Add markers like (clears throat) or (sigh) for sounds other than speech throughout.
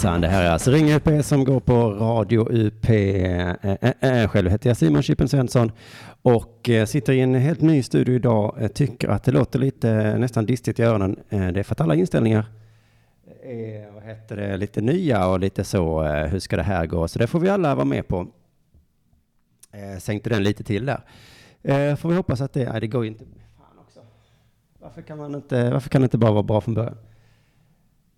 Jajamensan, det här är alltså Ring UP som går på Radio UP. Eh, eh, eh, själv heter jag Simon Chippen Svensson och sitter i en helt ny studio idag. Jag tycker att det låter lite nästan distigt i öronen. det är för att alla inställningar är vad heter det, lite nya och lite så. hur ska det här gå? Så det får vi alla vara med på. sänkte den lite till där. får vi hoppas att det, nej, det går inte. Fan också. Varför kan man inte, varför kan det inte bara vara bra från början?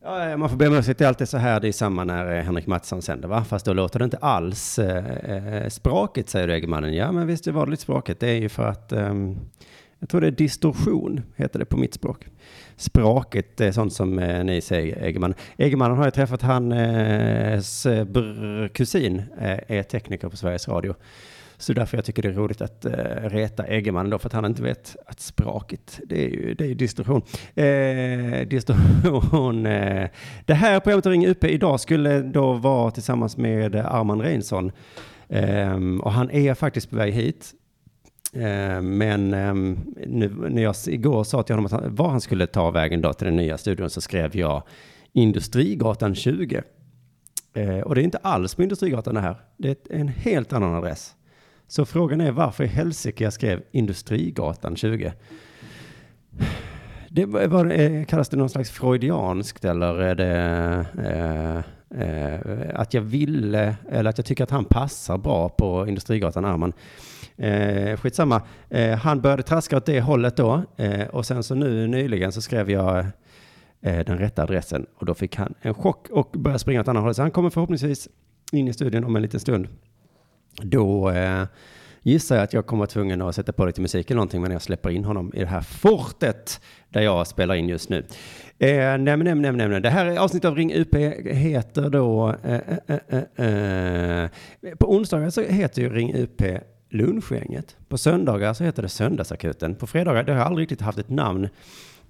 Ja, man får be om ursäkt, det är alltid så här, det är samma när eh, Henrik Mattsson sänder, va? Fast då låter det inte alls eh, eh språket, säger Egermannen. Ja, men visst det var det lite språket. Det är ju för att, eh, jag tror det är distorsion, heter det på mitt språk. Språket är sånt som eh, ni säger, Egerman. Egermannen har jag träffat, hans eh, kusin eh, är tekniker på Sveriges Radio. Så därför jag tycker det är roligt att eh, reta Egerman då, för att han inte vet att språket, det är ju, det är ju distorsion. Eh, distorsion. Eh. Det här programmet Ring UP idag skulle då vara tillsammans med Arman Reinsson. Eh, och han är faktiskt på väg hit. Eh, men eh, nu, när jag igår sa till honom att han, var han skulle ta vägen då till den nya studion så skrev jag Industrigatan 20. Eh, och det är inte alls på Industrigatan det här. Det är en helt annan adress. Så frågan är varför i helsike jag skrev Industrigatan 20. Det var, eh, kallas det någon slags freudianskt eller är det eh, eh, att jag ville, eller att jag tycker att han passar bra på Industrigatan Arman. Eh, skitsamma, eh, han började traska åt det hållet då eh, och sen så nu nyligen så skrev jag eh, den rätta adressen och då fick han en chock och började springa åt andra hållet. Så han kommer förhoppningsvis in i studion om en liten stund. Då eh, gissar jag att jag kommer vara tvungen att sätta på lite musik eller någonting när jag släpper in honom i det här fortet där jag spelar in just nu. Eh, nej, nej, nej, nej. Det här avsnittet av Ring UP heter då... Eh, eh, eh, eh, eh, på onsdagar så heter ju Ring UP Lunchgänget. På söndagar så heter det Söndagsakuten. På fredagar, det har jag aldrig riktigt haft ett namn.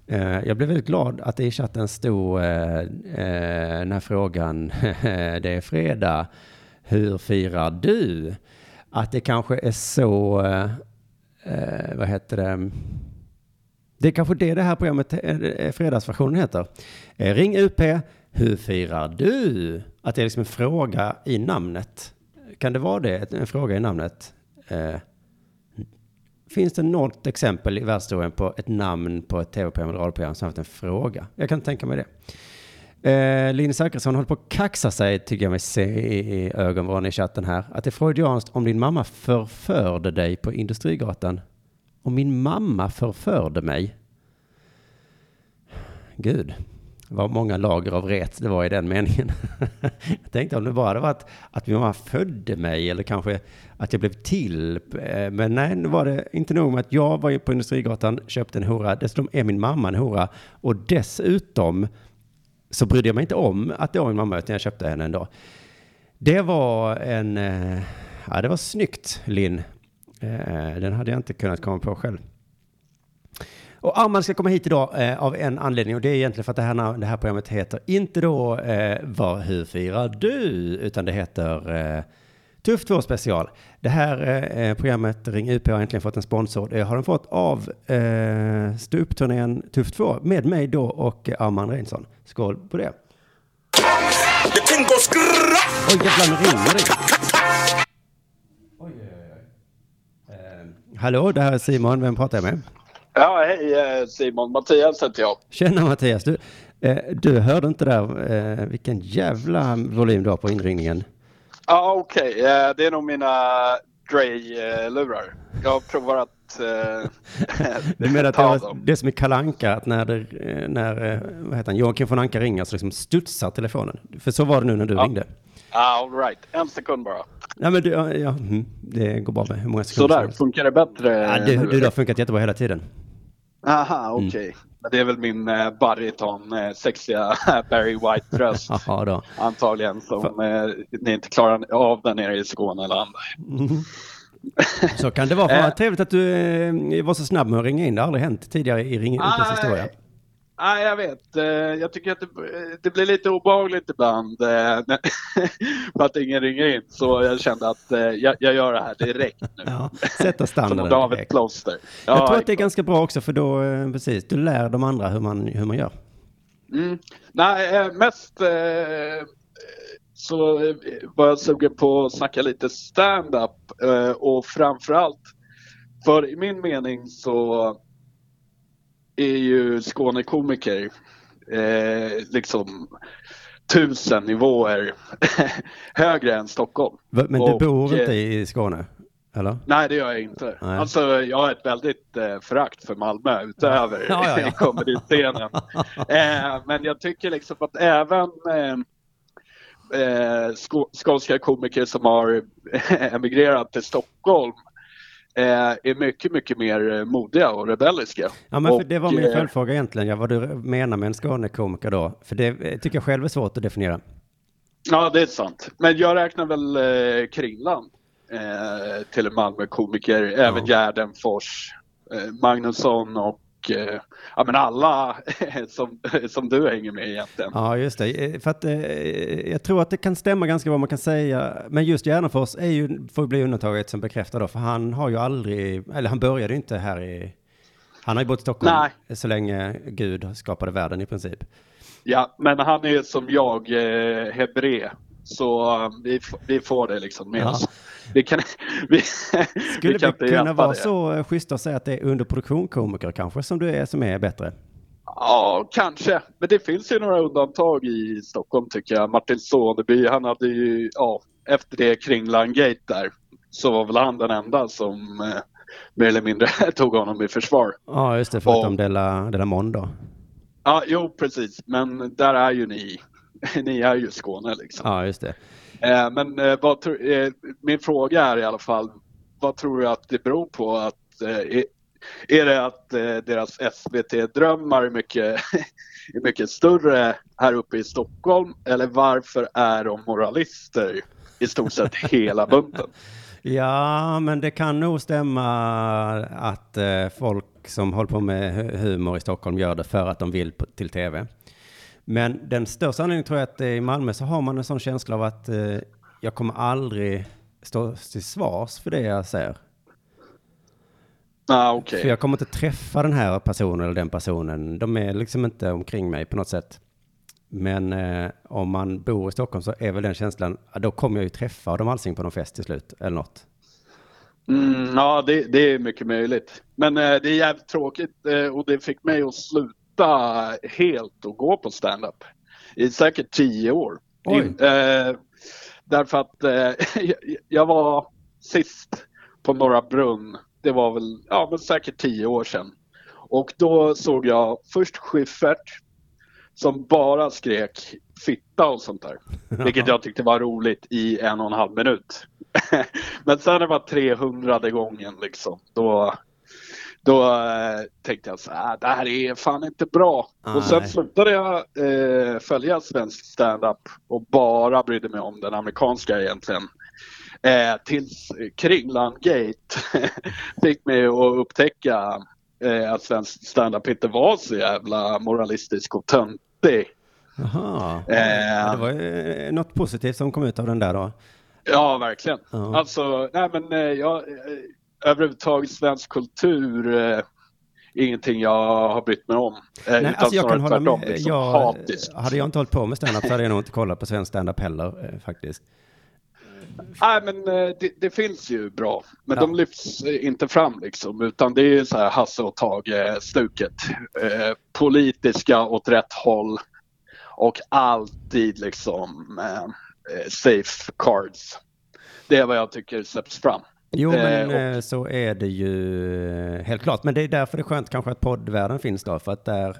Eh, jag blev väldigt glad att det i chatten stod eh, eh, den här frågan, (laughs) det är fredag, hur firar du? Att det kanske är så, eh, eh, vad heter det, det är kanske det det här programmet, eh, eh, fredagsversionen heter. Eh, ring UP, hur firar du? Att det är liksom en fråga i namnet. Kan det vara det, en fråga i namnet? Eh, finns det något exempel i världshistorien på ett namn på ett tv-program eller radioprogram som har haft en fråga? Jag kan tänka mig det. Eh, Linus Zachrisson håller på att kaxa sig, tycker jag mig se i, i ögonvrån i chatten här. Att det är freudianskt om din mamma förförde dig på Industrigatan. Om min mamma förförde mig. Gud, vad många lager av ret det var i den meningen. (laughs) jag tänkte om det bara hade varit att min mamma födde mig eller kanske att jag blev till. Eh, men nej, nu var det inte nog med att jag var på Industrigatan, köpte en hora. Dessutom är min mamma en hora. Och dessutom så brydde jag mig inte om att det var min mamma, utan jag köpte henne ändå. Det var en, eh, ja det var snyggt Linn. Eh, den hade jag inte kunnat komma på själv. Och Arman ska komma hit idag eh, av en anledning och det är egentligen för att det här, det här programmet heter inte då eh, vad, Hur firar du? Utan det heter eh, Tuff 2 special. Det här eh, programmet Ring UP har äntligen fått en sponsor. Det har den fått av eh, ståuppturnén Tuff 2 med mig då och Arman Reinsson. Skål på det. Oj jävlar, nu ringer det. Oj, oj, oj. Eh, hallå, det här är Simon. Vem pratar jag med? Ja, hej eh, Simon. Mattias heter jag. Tjena Mattias. Du, eh, du hörde inte där eh, vilken jävla volym du har på inringningen. Ja, okej. Okay. Eh, det är nog mina Dre-lurar. Jag provar att uh, Du menar att (laughs) det, var, det som är kalanka att när, det, när vad heter han, Joakim von Anka ringer så liksom studsar telefonen? För så var det nu när du ja. ringde. All right. En sekund bara. Nej, men du, ja, ja, mm, det går bra med hur många sekunder Sådär, funkar det bättre? Ja, det, det har funkat jättebra hela tiden. Aha, okej. Okay. Mm. Det är väl min eh, bariton, eh, sexiga (laughs) Barry White-röst. (laughs) Antagligen som eh, ni inte klarar av där nere i Skåne eller andra. Mm. (laughs) Så kan det vara. Eh. trevligt att du eh, var så snabb med att ringa in. Det har aldrig hänt tidigare i Ring Utens historia. Nej, jag vet. Eh, jag tycker att det, det blir lite obehagligt ibland eh, (laughs) för att ingen ringer in. Så jag kände att eh, jag, jag gör det här direkt nu. Ja, sätta standarden Som David Kloster. Ja, jag tror att det är ganska bra också för då, precis, du lär de andra hur man, hur man gör. Mm. Nej, mest så var jag sugen på att snacka lite stand-up och framförallt för i min mening så är ju Skånekomiker eh, liksom tusen nivåer (laughs) högre än Stockholm. Men du och, bor inte i Skåne? Eller? Nej, det gör jag inte. Nej. Alltså, jag har ett väldigt eh, förakt för Malmö utöver ja, ja, ja. komediscenen. (laughs) eh, men jag tycker liksom att även eh, eh, skånska komiker som har (laughs) emigrerat till Stockholm eh, är mycket, mycket mer modiga och rebelliska. Ja, men och, det var min eh, följdfråga egentligen, ja, vad du menar med en Skånekomiker då? För det eh, tycker jag själv är svårt att definiera. Ja, det är sant. Men jag räknar väl eh, Kringland eh, till en Malmö-komiker, även ja. Gärdenfors, eh, Magnusson och eh, ja, men alla (laughs) som, som du hänger med egentligen. Ja, just det. Eh, för att, eh, jag tror att det kan stämma ganska vad man kan säga. Men just Gärdenfors är ju, får bli undantaget som bekräftar då, för han har ju aldrig, eller han började ju inte här i, han har ju bott i Stockholm Nej. så länge Gud skapade världen i princip. Ja, men han är som jag, eh, hebré. Så um, vi, vi får det liksom med ja. oss. Vi kan, (laughs) vi, Skulle vi, kan vi kunna vara det. så eh, schyssta och säga att det är underproduktion komiker kanske som du är som är bättre? Ja, kanske. Men det finns ju några undantag i Stockholm tycker jag. Martin Soneby, han hade ju, ja, efter det Kringland Gate där, så var väl han den enda som eh, mer eller mindre (laughs) tog honom i försvar. Ja, just det, förutom Della, Della Mondo. Ja, jo precis, men där är ju ni (laughs) ni är ju Skåne liksom. Ja, just det. Eh, men eh, vad, eh, min fråga är i alla fall, vad tror du att det beror på? att är det att deras SVT-drömmar är mycket, (laughs) är mycket större här uppe i Stockholm eller varför är de moralister i stort sett (laughs) hela bunten? Ja, men det kan nog stämma att folk som håller på med humor i Stockholm gör det för att de vill till tv. Men den största anledningen tror jag att i Malmö så har man en sån känsla av att eh, jag kommer aldrig stå till svars för det jag säger. Ah, okay. För jag kommer inte träffa den här personen eller den personen. De är liksom inte omkring mig på något sätt. Men eh, om man bor i Stockholm så är väl den känslan, då kommer jag ju träffa dem Alsing på någon fest till slut, eller något. Mm, ja, det, det, är mycket möjligt. Men eh, det är jävligt tråkigt eh, och det fick mig att sluta sluta helt och gå på stand-up i säkert tio år. Eh, därför att eh, (laughs) jag var sist på Norra Brunn, det var väl ja, men säkert tio år sedan. Och då såg jag först Schyffert som bara skrek fitta och sånt där. (laughs) Vilket jag tyckte var roligt i en och en halv minut. (laughs) men sen det var 300 gången liksom, då, då eh, tänkte jag så här, det här är fan inte bra. Nej. Och sen slutade jag eh, följa svensk standup och bara brydde mig om den amerikanska egentligen. Eh, tills Kringland Gate (laughs) fick mig att upptäcka eh, att svensk standup inte var så jävla moralistisk och töntig. Jaha, eh, det var ju något positivt som kom ut av den där då. Ja, verkligen. Uh Alltså, nej men eh, jag eh, överhuvudtaget svensk kultur eh, ingenting jag har brytt mig om. Eh, Nej, alltså jag kan hålla med. Liksom, jag, hade jag inte hållit på med standup så hade jag nog inte kollat på svensk standup heller eh, faktiskt. Nej, men eh, det, det, finns ju bra, men ja. de lyfts eh, inte fram liksom, utan det är så här Hasse och Tage-stuket. Eh, politiska åt rätt håll och alltid liksom eh, safe cards. Det är vad jag tycker släpps fram. Jo, men eh, och... Eh, så är det ju eh, helt klart. Men det är därför det är skönt kanske att poddvärlden finns då, för att där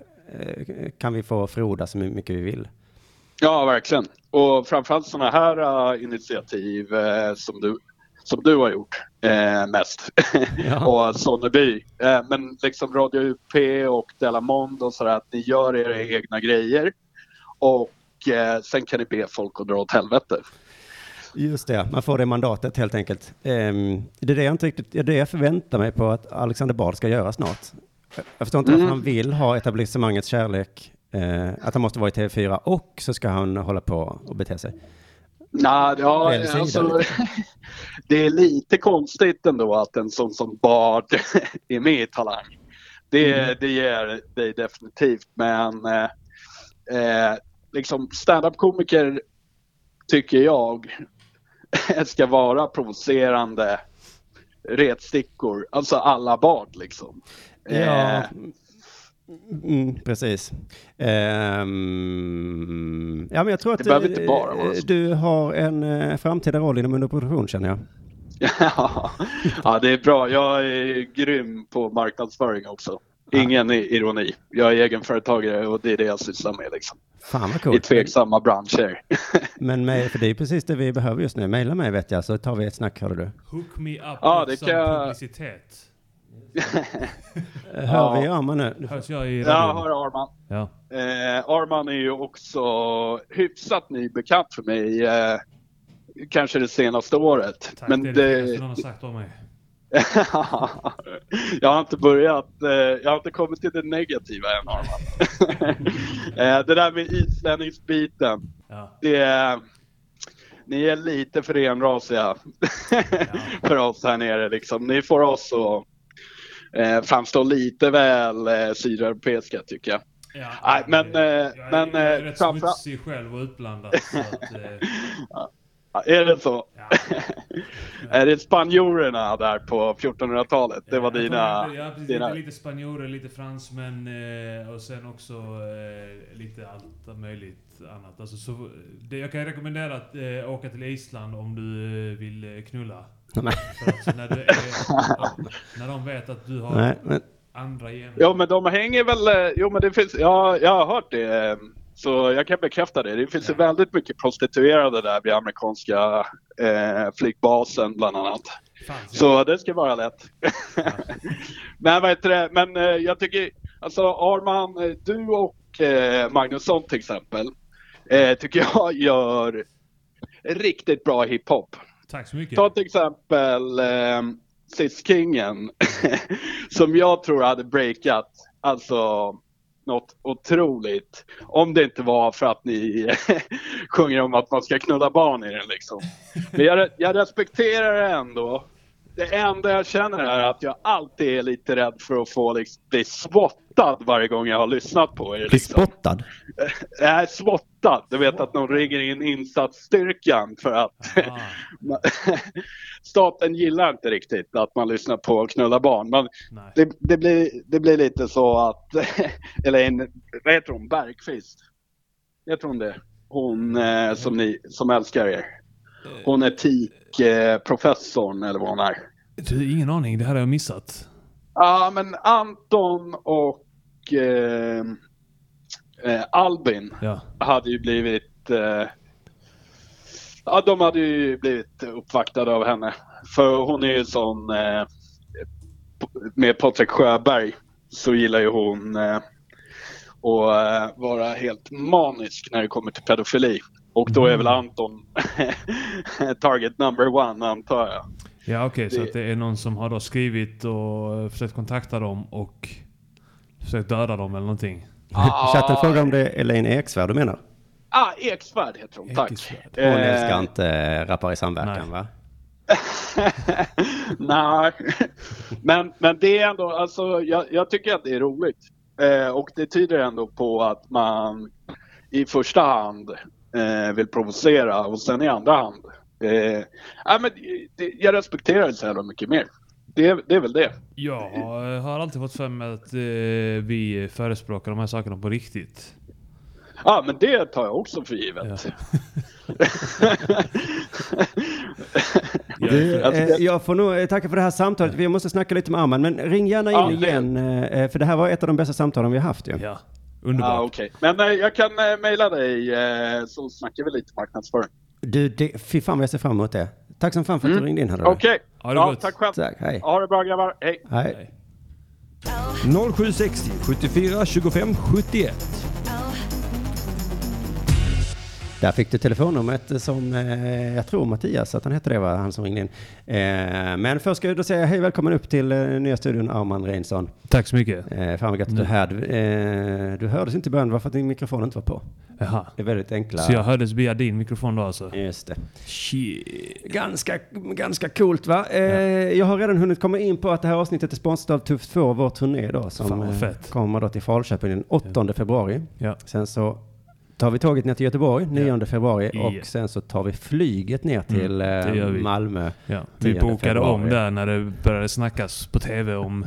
kan vi få froda så mycket vi vill. Ja, verkligen. Och framförallt sådana här initiativ som, du, som du har gjort uh, mest. (laughs) Ja. och Sonneby. Men liksom Radio UP och Delamond och sådär, att ni gör era egna grejer. Och sen kan ni be folk att dra åt helvete. Just det, man får det mandatet helt enkelt. Um, det är det jag inte riktigt, det är det jag förväntar mig på att Alexander Bard ska göra snart. Jag förstår inte mm. varför han vill ha etablissemangets kärlek, uh, att han måste vara i TV4 och så ska han hålla på och bete sig. Nej, ja, alltså, (laughs) det är lite konstigt ändå att en sån som Bard (laughs) är med i Talang. Det, mm. det ger dig definitivt, men eh, eh liksom standup-komiker tycker jag, (laughs) ska vara provocerande retstickor. Alltså alla bad liksom. Ja, Eh, mm, precis. Ehm, ja, men jag tror att så. du har en eh, framtida roll inom underproduktion känner jag. ja, (laughs) ja, det är bra. Jag är grym på marknadsföring också. Ingen i- ironi. Jag är egenföretagare och det är det jag sysslar med liksom. Fan vad I coolt. tveksamma branscher. (laughs) Men med, för det är precis det vi behöver just nu. Maila mig vet jag så tar vi ett snack, hörde du. Hook me up Ja, det kan publicitet. (laughs) Hör Ja. vi Arman nu? Hörs jag i radion? har Arman. Ja. Eh, Arman är ju också hyfsat ny bekant för mig. Eh, kanske det senaste året. Tack, Men det är det det, någon har sagt om mig. (laughs) jag har inte börjat, eh, jag har inte kommit till det negativa än Arman. (laughs) eh, det där med islänningsbiten. Ja. Det är, ni är lite för renrasiga (laughs) för oss här nere liksom. Ni får oss att eh, framstå lite väl eh, sydeuropeiska tycker jag. Ja, Nej, men, jag är, men, jag är eh, rätt framför- smutsig själv och utblandad. Så att, eh, Ja, Är det så? ja. (laughs) Är det spanjorerna där på 1400-talet? Det var tror dina... Ja, precis, dina... lite, lite spanjorer, lite fransmän eh, och sen också eh, lite allt möjligt annat. Alltså, så, det, jag kan rekommendera att eh, åka till Island om du vill knulla. Nej, att när, du är, (laughs) när de vet att du har nej, men, andra gener. Jo men de hänger väl... Jo men det finns... Ja, jag har hört det. Så jag kan bekräfta det. Det finns Ja. väldigt mycket prostituerade där vid amerikanska eh, flygbasen bland annat. Ja. Så det ska vara lätt. (laughs) Men vad heter det? Men eh, jag tycker, alltså Arman, eh, du och eh, Magnusson till exempel, eh, tycker jag (laughs) gör riktigt bra hiphop. Tack så mycket. Ta till exempel eh, Sis-Kingen, (laughs) som jag tror hade breakat, alltså något otroligt. Om det inte var för att ni (laughs) sjunger om att man ska knulla barn i den liksom. Men jag, jag respekterar det ändå. Det enda jag känner är att jag alltid är lite rädd för att få liksom, bli spottad varje gång jag har lyssnat på er. bli Liksom. spottad. (laughs) Jag är spottad. Du vet att någon ringer in insatsstyrkan för att Ah, (laughs) (laughs) staten gillar inte riktigt att man lyssnar på knulla barn. Men nej. det, det, blir, det blir lite så att, eller en, vad heter hon, Bergqvist? Heter hon det? Hon eh, som, ni, som älskar er. Hon är etikprofessorn eller vad hon är. Du, ingen aning. Det här har jag missat. Ja, men Anton och eh, eh, Albin Ja. hade ju blivit eh, Ja, de hade ju blivit uppvaktade av henne. För hon är ju sån eh, med Patrik Sjöberg så gillar ju hon eh, att eh, vara helt manisk när det kommer till pedofili. Och då är väl Anton (laughs) target number one antar jag. Ja, okej. så Det- att det är någon som har då skrivit och eh, försökt kontakta dem och försökt döda dem eller någonting. (laughs) Chatten frågar om det är Elaine Eksvärd du menar? Ah, Eksvärd heter hon, tack. Hon Eh, älskar inte äh, rappar i samverkan nej. va? (laughs) Nej, men, men det är ändå, alltså jag, jag tycker att det är roligt. Eh, och det tyder ändå på att man i första hand eh, vill provocera och sen i andra hand. Eh, ja, men det, jag respekterar det så jävla mycket mer. Det, det är väl det. Jag har alltid fått för mig att eh, vi förespråkar de här sakerna på riktigt. Ja, men det tar jag också för givet. Ja. (laughs) Du, eh, jag får nog eh, tacka för det här samtalet. Vi måste snacka lite med Arman, men ring gärna in det- igen. eh, För det här var ett av de bästa samtalen vi har haft ju. Ja, underbart. Ja, okej. Men eh, jag kan eh, mejla dig eh, så snackar vi lite marknadsföring. Du, det, fy fan vad jag ser fram emot det. Tack som fan för att du ringde in. Okej. Ha det Ja, gott. tack själv. Tack, hej. Ha det bra grabbar. Hej. hej. 0760 74 25 71. Där fick du telefonnumret som, eh, jag tror Mattias, att han hette det var han som ringde in. Eh, men först ska jag då säga hej välkommen upp till eh, nya studion Arman Reinsson. Tack så mycket. Eh, fan vad gött att du är här. Du, eh, du hördes inte i början, det var för att din mikrofon inte var på. Jaha. Det är väldigt enkla. Så jag hördes via din mikrofon då alltså? Just det. Shit. Ganska, ganska coolt va? Eh, Jag har redan hunnit komma in på att det här avsnittet är sponsrat av Tufft 2, vår turné då, som kommer då till Falköping den 8 februari. Ja. Sen så tar vi tåget ner till Göteborg 9 februari Ja. och sen så tar vi flyget ner till Mm, det gör vi. Malmö. Ja, vi 10 bokade om februari. där när det började snackas på TV om...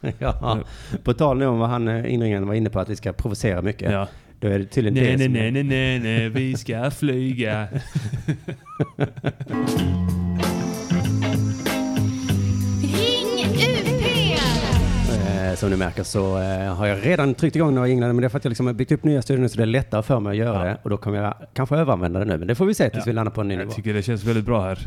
(laughs) ja. På tal nu om vad han eh, inringaren var inne på att vi ska provocera mycket. Ja. Då är det tydligen Nej, det nej, som nej, nej, nej, nej, vi ska (laughs) flyga. (laughs) som ni märker så eh, har jag redan tryckt igång några jinglar, men det är för att jag liksom har byggt upp nya studior nu så det är lättare för mig att göra Ja. det. Och då kommer jag kanske överanvända det nu, men det får vi se tills Ja. vi landar på en ny nivå. Jag tycker det känns väldigt bra här.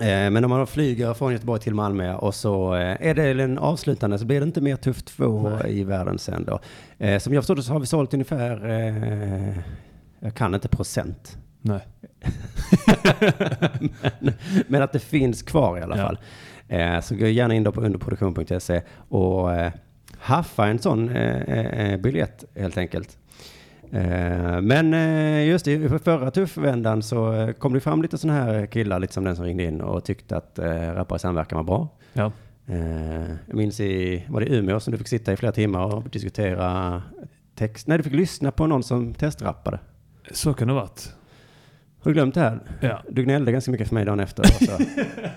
Eh, men om man flyger från Göteborg till Malmö och så eh, är det en avslutande så blir det inte mer Tuff 2 i världen sen då. Eh, som jag förstår det så har vi sålt ungefär, eh, jag kan inte procent, Nej. (laughs) men, men att det finns kvar i alla Ja. fall. Eh, så gå gärna in då på underproduktion.se och eh, haffa en sån eh, eh, biljett helt enkelt. Eh, men eh, just det, i förra tuffvändan så eh, kom det fram lite sådana här killar, lite som den som ringde in och tyckte att eh, Rappare samverkan var bra. Ja. Eh, jag minns i, var det Umeå som du fick sitta i flera timmar och diskutera text? Nej, du fick lyssna på någon som testrappade. Så kan det ha varit. Har du glömt det här? Ja. Du gnällde ganska mycket för mig dagen efter. Också.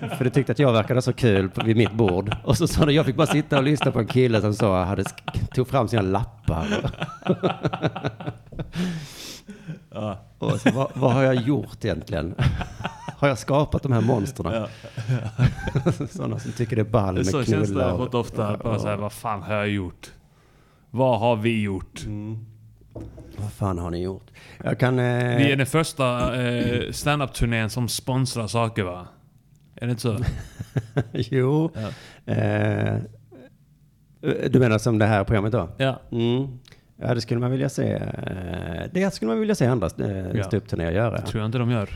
(laughs) för du tyckte att jag verkade så kul på, vid mitt bord. Och så sa du, jag fick bara sitta och lyssna på en kille som så hade, tog fram sina lappar. (laughs) Ja. Och så, vad, vad har jag gjort egentligen? har jag skapat de här monstren? Ja. (laughs) Sådana som tycker det är ball med Så känns det knullar. fått ofta. Bara så här, vad fan har jag gjort? Vad har vi gjort? Vad fan har ni gjort? Jag kan... Eh, Vi är den första eh, standup-turnén som sponsrar saker va? Är det inte så? (laughs) jo. Ja. Eh, du menar som det här programmet då? Ja. Mm. Ja, det skulle man vilja se. eh, Det skulle man vilja se andra eh, Ja. ståuppturnéer göra. Tror jag inte de gör.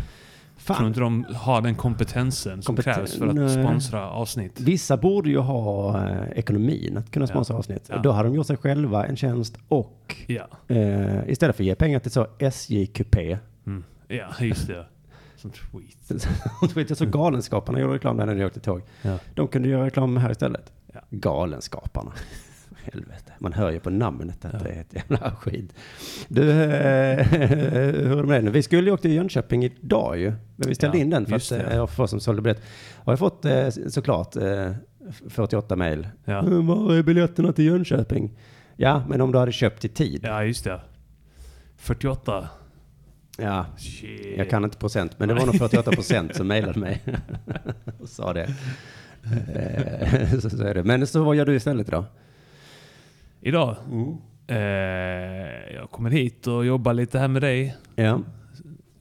Tror Fan. inte de har den kompetensen som Kompeten- krävs för att sponsra avsnitt. Vissa borde ju ha eh, ekonomin att kunna sponsra avsnitt. Ja. Då har de gjort sig själva en tjänst och Ja. eh, istället för att ge pengar till så SJ-kupé. Mm. Ja, just det. Sånt skit. (laughs) Jag såg Galenskaparna gjorde reklam där när de åkte tåg. Ja. De kunde göra reklam här istället. Ja. Galenskaparna. Helvete. Man hör ju på namnet att Ja. det är ett jävla skit. Du, eh, (laughs) hur är det med det nu? Vi skulle ju åka till Jönköping idag ju. Men vi ställde Ja, in den för att det. eh, för oss som sålde biljett. Och jag har fått eh, såklart eh, 48 mejl. Ja. "Eh, Var är biljetterna till Jönköping? Ja, men om du hade köpt i tid. ja, just det. 48. Ja, Shit. jag kan inte procent, men det var nog 48 procent som mejlade mig (laughs) och sa det. (laughs) Så, så är det. Men så vad gör du istället idag? Idag? Eh, jag kommer hit och jobbar lite här med dig. Ja,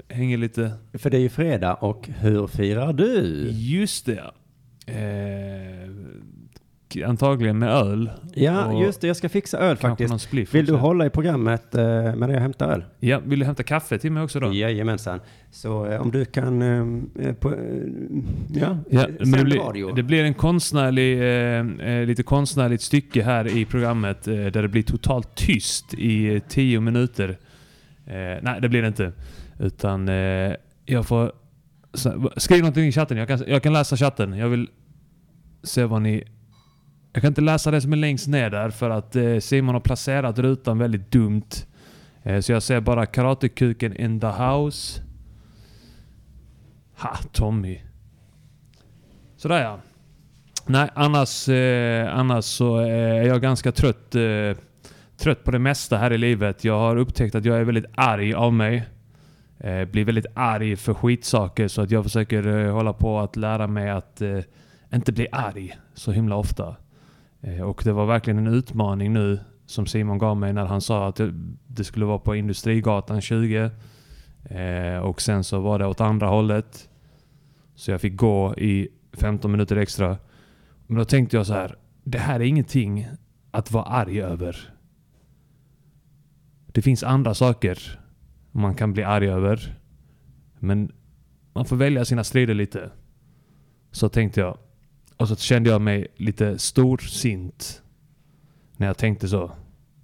Hänger lite. för det är ju fredag och hur firar du? Just det. Eh, antagligen med öl. Ja, just det. Jag ska fixa öl faktiskt. Vill du hålla i programmet eh, medan jag hämtar öl? Ja, vill du hämta kaffe till mig också då? Jajamensan. Så eh, om du kan... Eh, på, eh, ja, Ja, sänd men det, blir, det blir en konstnärlig, eh, eh, lite konstnärligt stycke här i programmet eh, där det blir totalt tyst i eh, tio minuter. Eh, nej, det blir det inte. Utan eh, jag får... Skriv någonting i chatten. Jag kan, jag kan läsa chatten. Jag vill se vad ni... Jag kan inte läsa det som är längst ner där för att eh, Simon har placerat rutan väldigt dumt. Eh, så jag ser bara karatekuken in the house. Ha, Tommy. Sådär ja. Nej, annars, eh, annars så eh, är jag ganska trött, eh, trött på det mesta här i livet. Jag har upptäckt att jag är väldigt arg av mig. Eh, blir väldigt arg för skitsaker så att jag försöker eh, hålla på att lära mig att eh, inte bli arg så himla ofta. Eh, och det var verkligen en utmaning nu som Simon gav mig när han sa att det, skulle vara på Industrigatan 20. Eh, och sen så var det åt andra hållet. Så jag fick gå i 15 minuter extra. Men då tänkte jag så här. Det här är ingenting att vara arg över. Det finns andra saker man kan bli arg över. Men man får välja sina strider lite. Så tänkte jag. Och så kände jag mig lite storsint. När jag tänkte så.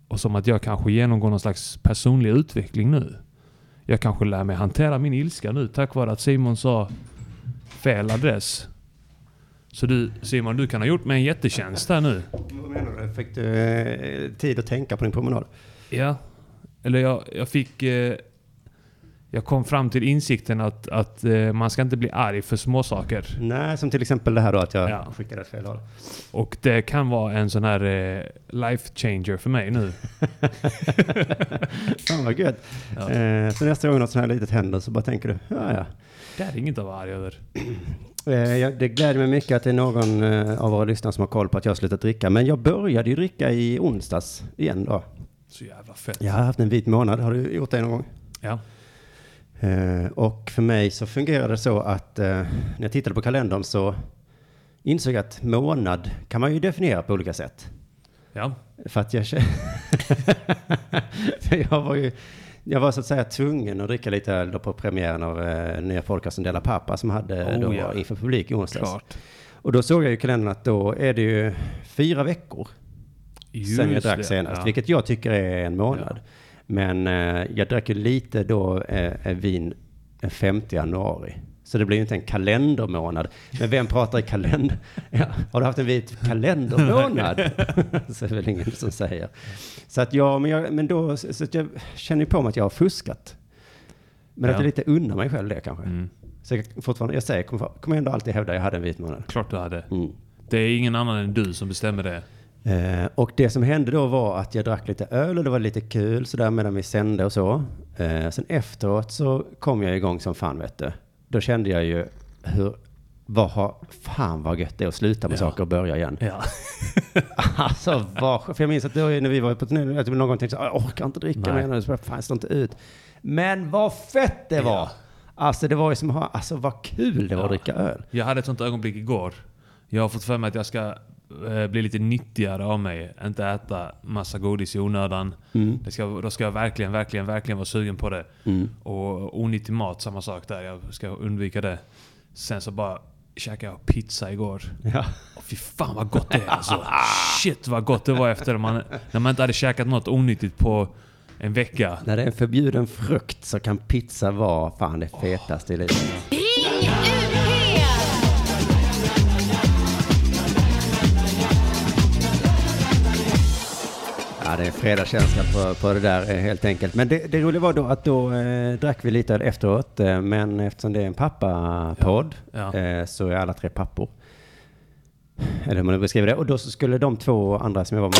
Och som att jag kanske genomgår någon slags personlig utveckling nu. Jag kanske lär mig hantera min ilska nu tack vare att Simon sa fel adress. Så du Simon, du kan ha gjort mig en jättetjänst här nu. Vad menar du? Fick du eh, tid att tänka på din promenad? Ja. Eller jag, jag fick... Eh, jag kom fram till insikten att, att eh, man ska inte bli arg för småsaker. Nej, som till exempel det här då att jag Ja. skickade ett fel håll. Och det kan vara en sån här eh, life changer för mig nu. (laughs) Fan vad gött. Ja. Eh, så nästa gång något sånt här litet händer så bara tänker du, ja ja. Det är inget att vara arg över. (clears throat) Eh, det gläder mig mycket att det är någon av våra lyssnare som har koll på att jag har slutat dricka. Men jag började ju dricka i onsdags igen då. Så jävla fett. Jag har haft en vit månad. Har du gjort det någon gång? Ja. Eh, och för mig så fungerar det så att eh, när jag tittade på kalendern så insåg jag att månad kan man ju definiera på olika sätt. Ja. För att jag. (laughs) För jag var ju... Jag var så att säga tvungen att dricka lite öl då på premiären av eh, nya podcasten Dela Pappa som hade Oh, då ja. inför publik i onsdags. Klart. Och då såg jag i kalendern att då är det ju fyra veckor sen jag Just drack det, senast, ja. vilket jag tycker är en månad. Men eh, jag drack ju lite då eh, vin den 5 januari. Så det blir ju inte en kalendermånad. Men vem pratar i kalender? (laughs) Ja, har du haft en vit kalendermånad? (laughs) så är det väl ingen som säger. Så att jag, men, jag, men då, så att jag känner ju på mig att jag har fuskat. Men att Ja. jag lite unnar mig själv det kanske. Mm. Så jag fortfarande, jag säger, kommer, kommer ändå alltid hävda att jag hade en vit månad. Klart du hade. Mm. Det är ingen annan än du som bestämmer det. Eh, och det som hände då var att jag drack lite öl och det var lite kul sådär medan vi sände och så. Eh, sen efteråt så kom jag igång som fan vet du. Då kände jag ju hur, vad har, fan vad gött det är att sluta med Ja. saker och börja igen. Ja. (laughs) Alltså vad, för jag minns att då när vi var på turné, att jag någon gång tänkte så, "Ah, jag orkar inte dricka mer nu, fan står inte ut. Men vad fett det var! Ja. Alltså det var ju som, alltså vad kul det var att dricka öl. Jag hade ett sånt ögonblick igår. Jag har fått för mig att jag ska bli lite nyttigare av mig. Inte äta massa godis i onödan. Mm. Det ska, då ska jag verkligen, verkligen, verkligen vara sugen på det. Mm. Och onyttig mat, samma sak där. Jag ska undvika det. Sen så bara käkade jag pizza igår. Ja. Och fy fan vad gott det är alltså. Shit vad gott det var efter man, när man inte hade käkat något onyttigt på en vecka. När det är en förbjuden frukt så kan pizza vara fan det fetaste i livet. Ja, det är fredagskänsla på, på det där eh, helt enkelt. Men det, det roliga var då att då eh, drack vi lite öl efteråt. Eh, men eftersom det är en pappapodd Ja. eh, så är alla tre pappor. Eller hur man nu beskriver det. Och då så skulle de två andra som jag var med.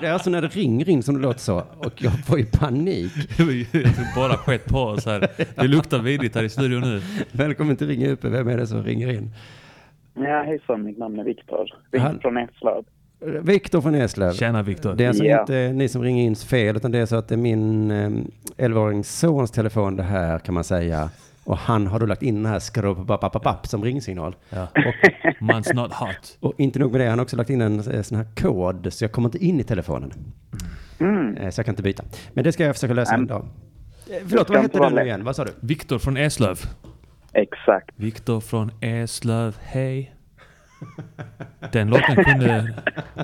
Det är alltså när det ringer in som det låter så. Och jag får ju panik. (laughs) Jag tog bara skett på oss här. Det luktar vidrigt här i studion nu. Välkommen till Ring UP. Vem är det som ringer in? Ja, hejsan. Mitt namn är Viktor. Viktor från Eslöv. Viktor från Eslöv. Tjena Viktor. Det är alltså Ja. inte ni som ringer in fel, utan det är så att det är min eh, 11-årings sons telefon det här kan man säga. Och han har då lagt in den här skrubbapapapap som ringsignal. Ja. Och, Man's not hot. och inte nog med det, han har också lagt in en eh, sån här kod, så jag kommer inte in i telefonen. Mm. Eh, Så jag kan inte byta. Men det ska jag försöka lösa en Mm. dag. Eh, Förlåt, vad hette du nu igen? Vad sa du? Viktor från Eslöv. Exakt. Viktor från Eslöv, hej. Den låten kunde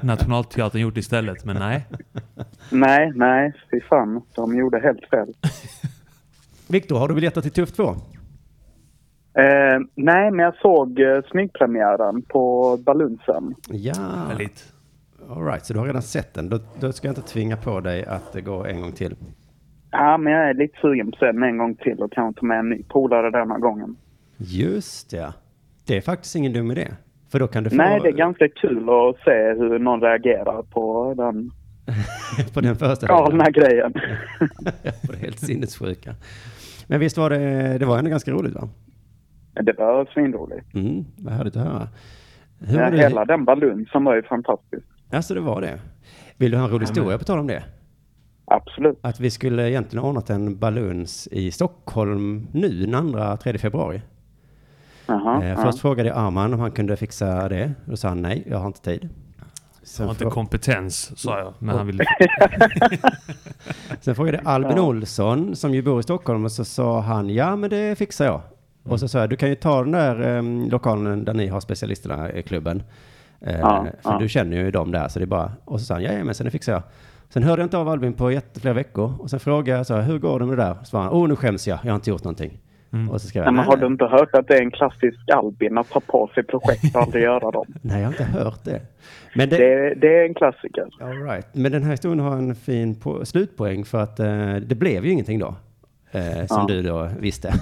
Nationalteatern gjort istället, men nej. Nej, nej, fy fan. De gjorde helt fel. Viktor, har du biljetter till Tuff 2? Eh, nej, men jag såg eh, smygpremiären på Balunsen. Ja, Väldigt. all right, så du har redan sett den. Då, då ska jag inte tvinga på dig att det går en gång till. Ja, men jag är lite sugen på att se den en gång till och kanske ta med en ny polare denna gången. Just ja. Det är faktiskt ingen dum idé. För då kan du få... Nej, det är ganska kul att se hur någon reagerar på den (laughs) på den föreställningen. galna grejen. (laughs) på det helt sinnessjuka. Men visst var det, det var ändå ganska roligt va? det var svinroligt. Mm, vad härligt att höra. Hur Ja, hela den balunsen var ju fantastisk. Alltså det var det. Vill du ha en rolig historia på tal om det? Absolut. Att vi skulle egentligen ordnat en baluns i Stockholm nu, den 2-3 februari. Jaha, Eh, först frågade jag Arman om han kunde fixa det. Då sa han nej, jag har inte tid. Jag Sen, har inte kompetens, sa jag. Men han ville... (laughs) sen frågade jag Albin Olsson som ju bor i Stockholm och så sa han ja men det fixar jag. Och så sa jag du kan ju ta den där em, lokalen där ni har specialisterna i klubben. Eh, Ja, för ja. du känner ju dem där så det är bara. Och så sa han ja men sen det fixar jag. Sen hörde jag inte av Albin på jätteflera veckor och sen frågade jag så här, hur går det med det där? Så han, åh nu skäms jag, jag har inte gjort någonting. Och så skrev Nej, jag, men nej, har du inte hört att det är en klassisk Albin att ta på sig projekt och aldrig göra dem? (laughs) nej, jag har inte hört det. Men det, Det, det är en klassiker. all right. Men den här historien har en fin po- slutpoäng för att eh, det blev ju ingenting då. Eh, som Ja. du då visste. (laughs)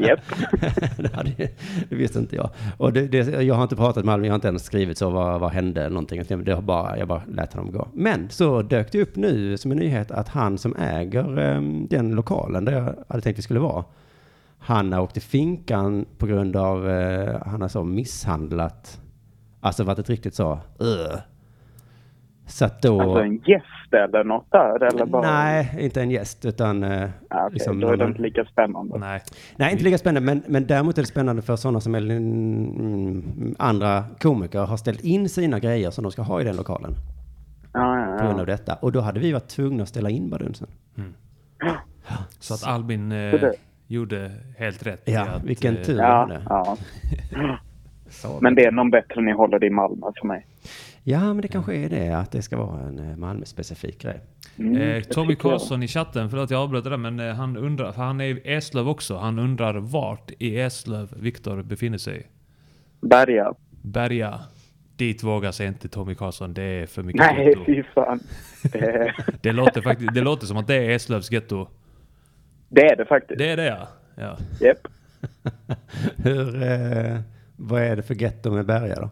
Japp. (laughs) det, det visste inte jag. Och det, det, jag har inte pratat med Albin, jag har inte ens skrivit så, vad, vad hände eller någonting. Det har bara, jag bara lät honom gå. Men så dök det upp nu som en nyhet att han som äger eh, den lokalen där jag hade tänkt vi skulle vara, han har åkt till finkan på grund av, eh, han har så misshandlat, alltså varit ett riktigt så, uh. Så att då... Alltså en gäst eller något där? Eller bara... Nej, inte en gäst, utan... Eh, Ja, okej, liksom då är det inte lika spännande. Nej. Nej, inte lika spännande, men, men däremot är det spännande för sådana som är, mm, andra komiker har ställt in sina grejer som de ska ha i den lokalen Ja, på grund ja, av detta. Och då hade vi varit tvungna att ställa in badunsen. Så att Albin eh, gjorde helt rätt. i Ja, att, vilken eh, tur. ja. (laughs) det. ja. Men det är någon bättre ni håller det i Malmö för mig. Ja, men det kanske är det, att det ska vara en eh, Malmö-specifik grej. Mm, Eh, Tommy. Karlsson i chatten, förlåt jag avbröt det där, men eh, han undrar, för han är i Eslöv också, han undrar vart i Eslöv Viktor befinner sig. Berga. Berga. Dit vågar sig inte Tommy Karlsson, det är för mycket Nej, getto. fy fan. Det, (laughs) Det låter, faktiskt, det låter som att det är Eslövs getto. Det är det faktiskt. Det är det ja. ja. Japp. (laughs) Hur, eh, vad är det för getto med Berga då?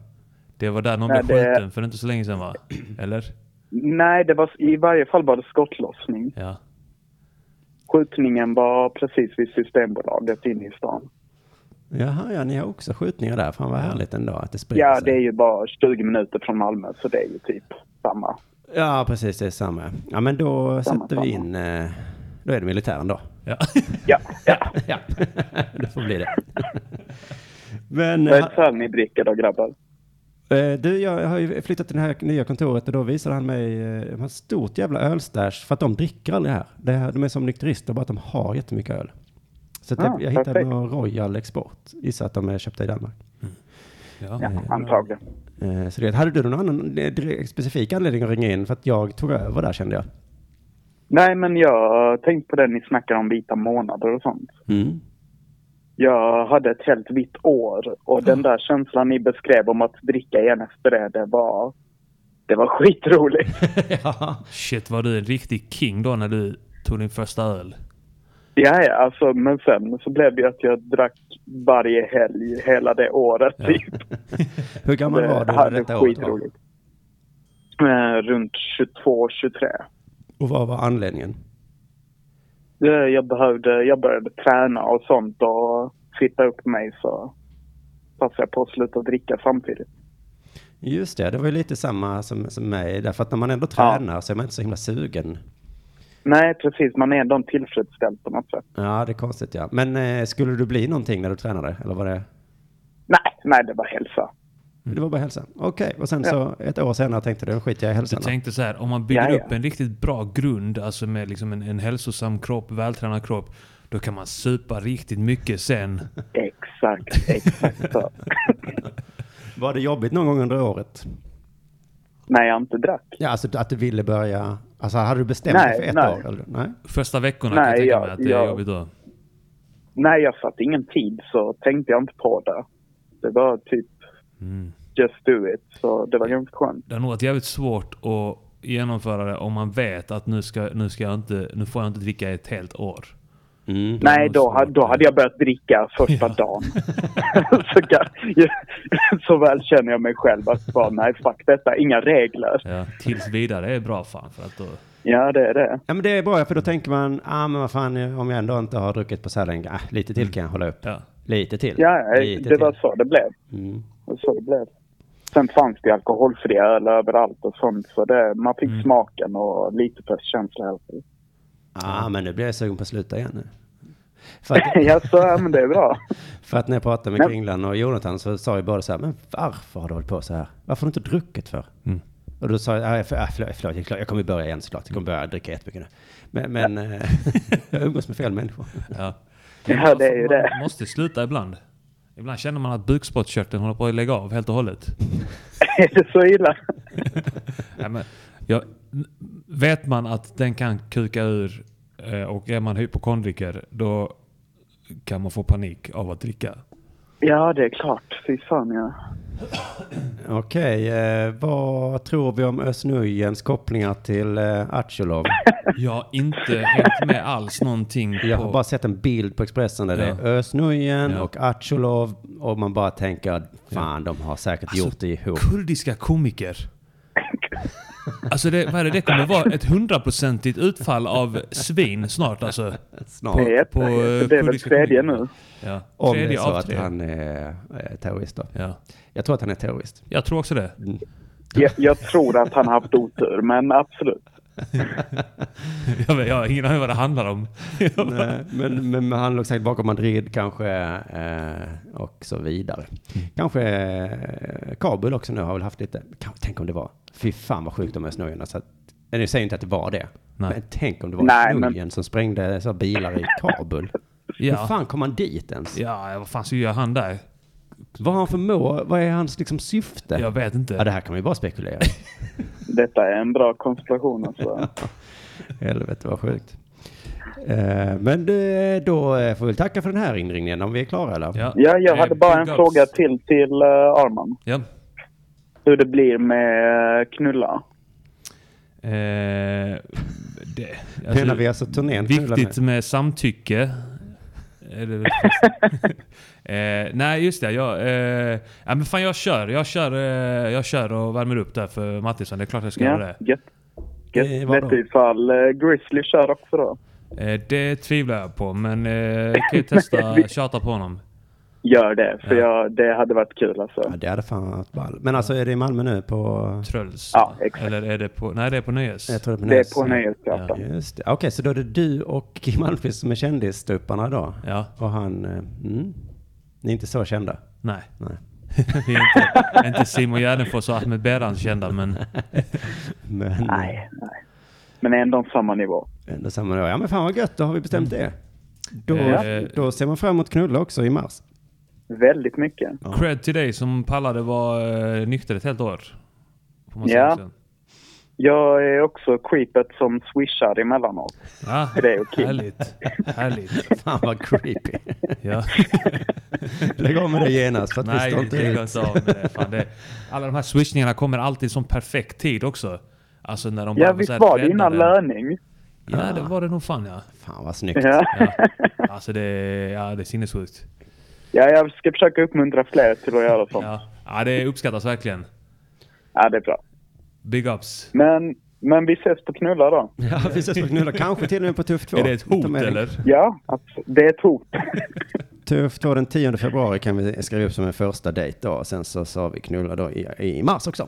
Det var där någon Nej, blev det- skjuten för inte så länge sedan va? (clears throat) Eller? Nej, det var i varje fall det skottlossning. Ja. Skjutningen var precis vid Systembolaget inne i stan. Jaha, ja, ni har också skjutningar där. Fan vad härligt ändå att det sprider Ja, sig. det är ju bara 20 minuter från Malmö, så det är ju typ samma. Ja, precis, det är samma. Ja, men då Samma, sätter vi samma. in, eh, då är det militären då. ja. Ja, ja. (laughs) Ja, det får bli det. Men Vad är eh, ni dricker då, grabbar? eh, du, jag har ju flyttat till det här nya kontoret och då visade han mig eh, de har ett stort jävla ölstash för att de dricker aldrig här. Det här de är som nykterister, bara att de har jättemycket öl. Så Ah, jag, jag hittade någon Royal Export. Gissar att de är köpta i Danmark. ja. Ja, antagligen. Så det, hade du någon annan specifik anledning att ringa in? För att jag tog över där kände jag. Nej, men jag tänkte på det ni snackar om vita månader och sånt. Mm. Jag hade ett helt vitt år och den där känslan ni beskrev om att dricka igen efter det, det var, det var (laughs) skitroligt. (laughs) ja. Shit, var du en riktig king då när du tog din första öl? Ja, ja, alltså, men sen så blev det ju att jag drack varje helg hela det året. Ja. Typ. (laughs) Hur gammal var du Det när detta året var? Eh, runt 22, 23. Och vad var anledningen? Eh, Jag, behövde, jag började träna och sånt och fitta upp mig så passade jag på att sluta dricka samtidigt. Just det, det var ju lite samma som, som mig. Därför att när man ändå Ja. tränar så är man inte så himla sugen. Nej, precis. Man är ändå tillfredsställd på något sätt. Ja, det är konstigt ja. Men eh, skulle du bli någonting när du tränade? Eller var det? Nej, nej, det var hälsa. Det var bara hälsa. Okej, och sen så ett år senare tänkte du, skiter jag i Du hälsan då. tänkte så här, om man bygger Ja, ja. upp en riktigt bra grund, alltså med liksom en, en hälsosam kropp, vältränad kropp, då kan man supa riktigt mycket sen. (laughs) Exakt, exakt så. (laughs) Var det jobbigt någon gång under året? när jag inte drack. Ja, alltså att du ville börja... Alltså hade du bestämt Nej, dig för ett nej. år? Eller? Nej? Första veckorna kan jag Nej, tänka jag- mig att det är jag- jobbigt då. När jag satte ingen tid så tänkte jag inte på det. Det var typ Mm. just do it. Så det var ganska skönt. Det har nog varit jävligt svårt att genomföra det om man vet att nu, ska, nu, ska jag inte, nu får jag inte dricka ett helt år. Mm. Nej, då, svårt. då hade jag börjat dricka första Ja. dagen. (laughs) så, kan, (laughs) så väl känner jag mig själv att bara, nej fuck detta, inga regler. Ja, tills vidare är bra fan för att då... Ja, det är det. Ja, men det är bra, för då tänker man, ah, men vad fan, om jag ändå inte har druckit på så här länge, ah, lite till kan jag hålla upp. Ja. Lite till. Ja, lite det var till. så det blev. Mm. Det så det blev. Sen fanns det alkoholfria öl överallt och sånt. Så det, man fick Mm. smaken och lite festkänsla. i alla fall. Ah, men nu blir jag sugen på att sluta igen nu. För att, (laughs) ja, så, ja, men det är bra. (laughs) för att när jag pratade med Men- Kringlan och Jonathan så sa ju båda så här, men varför har du hållit på så här? Varför har du inte druckit för? Mm. Och då sa jag, ah, för, ah, förlåt, förlåt, jag, jag kommer börja igen såklart. Jag kommer börja dricka jättemycket nu. Men, men eh, (laughs) jag umgås med fel människor. Ja. Ja, det är ju det. Man måste sluta ibland. Ibland känner man att bukspottkörteln håller på att lägga av helt och hållet. (laughs) är det så illa? (laughs) Ja, men, ja, vet man att den kan kuka ur eh, och är man hypokondriker då kan man få panik av att dricka. Ja, det är klart. Fy fan ja. Okej, eh, vad tror vi om Özz Nujens kopplingar till eh, Achulov? (laughs) Jag har inte hängt med alls någonting Jag har på... bara sett en bild på Expressen där det Ja. är Özz Nujen Ja. och Achulov och man bara tänker fan de har säkert Alltså, gjort det ihop. Kurdiska komiker. (laughs) Alltså det, vad är det, det kommer vara ett hundraprocentigt utfall av svin snart alltså. Snart. Det är, på, eh, det är väl tredje nu. Ja. Om det är Tredje så att han är eh, terrorist då. Ja. Jag tror att han är terrorist. Jag tror också det. Jag, jag tror att han har haft otur, men absolut. (laughs) Jag, vet, jag har ingen aning vad det handlar om. (laughs) Nej, men, men han låg säkert bakom Madrid kanske eh, och så vidare. Mm. Kanske eh, Kabul också nu har väl haft lite. Tänk om det var. Fy fan vad sjukt de är snöjorna. Så att, nu säger inte att det var det. Nej. Men tänk om det var Nej, men- snöjen som sprängde så bilar i Kabul. (laughs) Hur Ja. fan kom han dit ens? ja, vad fan så gör han där? Vad har han för mål? Vad är hans liksom syfte? Jag vet inte. Ja, det här kan man ju bara spekulera. (laughs) Detta är en bra konstellation alltså. Helvete vad sjukt. Eh, men eh, då eh, får vi tacka för den här inringningen om vi är klara eller? Ja, Ja, jag Eh, hade bara en fråga till till uh, Arman. Ja. Hur det blir med knulla. Eh, det, Menar vi alltså turnén? Viktigt med samtycke. Väl (laughs) eh, nej, just det. Jag, eh, ja, men fan, jag kör. Jag kör, eh, jag kör och värmer upp där för Mattisson. Det är klart jag ska göra Ja, det. gött. Eh, Gött. vadå? Vet du ifall uh, Grizzly kör också då? Eh, det tvivlar jag på, men eh, jag kan ju (laughs) testa tjata på honom. Gör det, för Ja. jag, det hade varit kul alltså. Ja, det hade fan varit ball. Men alltså är det i Malmö nu på... Tröls. Ja, exakt. Eller är det på... Nej, det är på Nöjes. Jag tror det är på Det Nöjes. är på Nöjesteatern. Just det. Okej, så då är det du och (laughs) Kim Malmqvist som är kändisstuparna då? Ja. Och han... eh, Mm, ni är inte så kända? Nej. Nej. (laughs) Vi är inte, inte Simon Gärdenfors och Ahmed Berans kända, men... (laughs) Men Nej, nej. Men ändå samma nivå. ändå samma då. Ja men fan vad gött, då har vi bestämt det. Då, Eh, då ser man fram emot knulla också i mars. Väldigt mycket. Ja. Cred till dig som pallade vara eh, nykter ett helt år. Säga Ja. Jag är också creepet som swishar emellanåt. Ja, Till dig och Kim. härligt. Härligt. Fan vad creepy. Ja. Lägg av med det genast för att Nej, det inte av med det. Fan, det. Alla de här swishningarna kommer alltid sån perfekt tid också. Alltså när de bara Ja, så visst här var det innan löning? Ja, det var det nog fan ja. Fan vad snyggt. Ja. ja. Alltså det, ja, det är sinnessjukt. Ja, jag ska försöka uppmuntra fler till att göra sånt. Ja. ja, det uppskattas verkligen. Ja, det är bra. Big ups. Men, men vi ses på knulla då. (laughs) Ja, vi ses på knulla. Kanske till och med på Tuff 2. Är det ett hot eller? Ja, det är ett hot. (laughs) Tuff 2 den 10 februari kan vi skriva upp som en första dejt då. Sen så sa vi knulla då i, i mars också.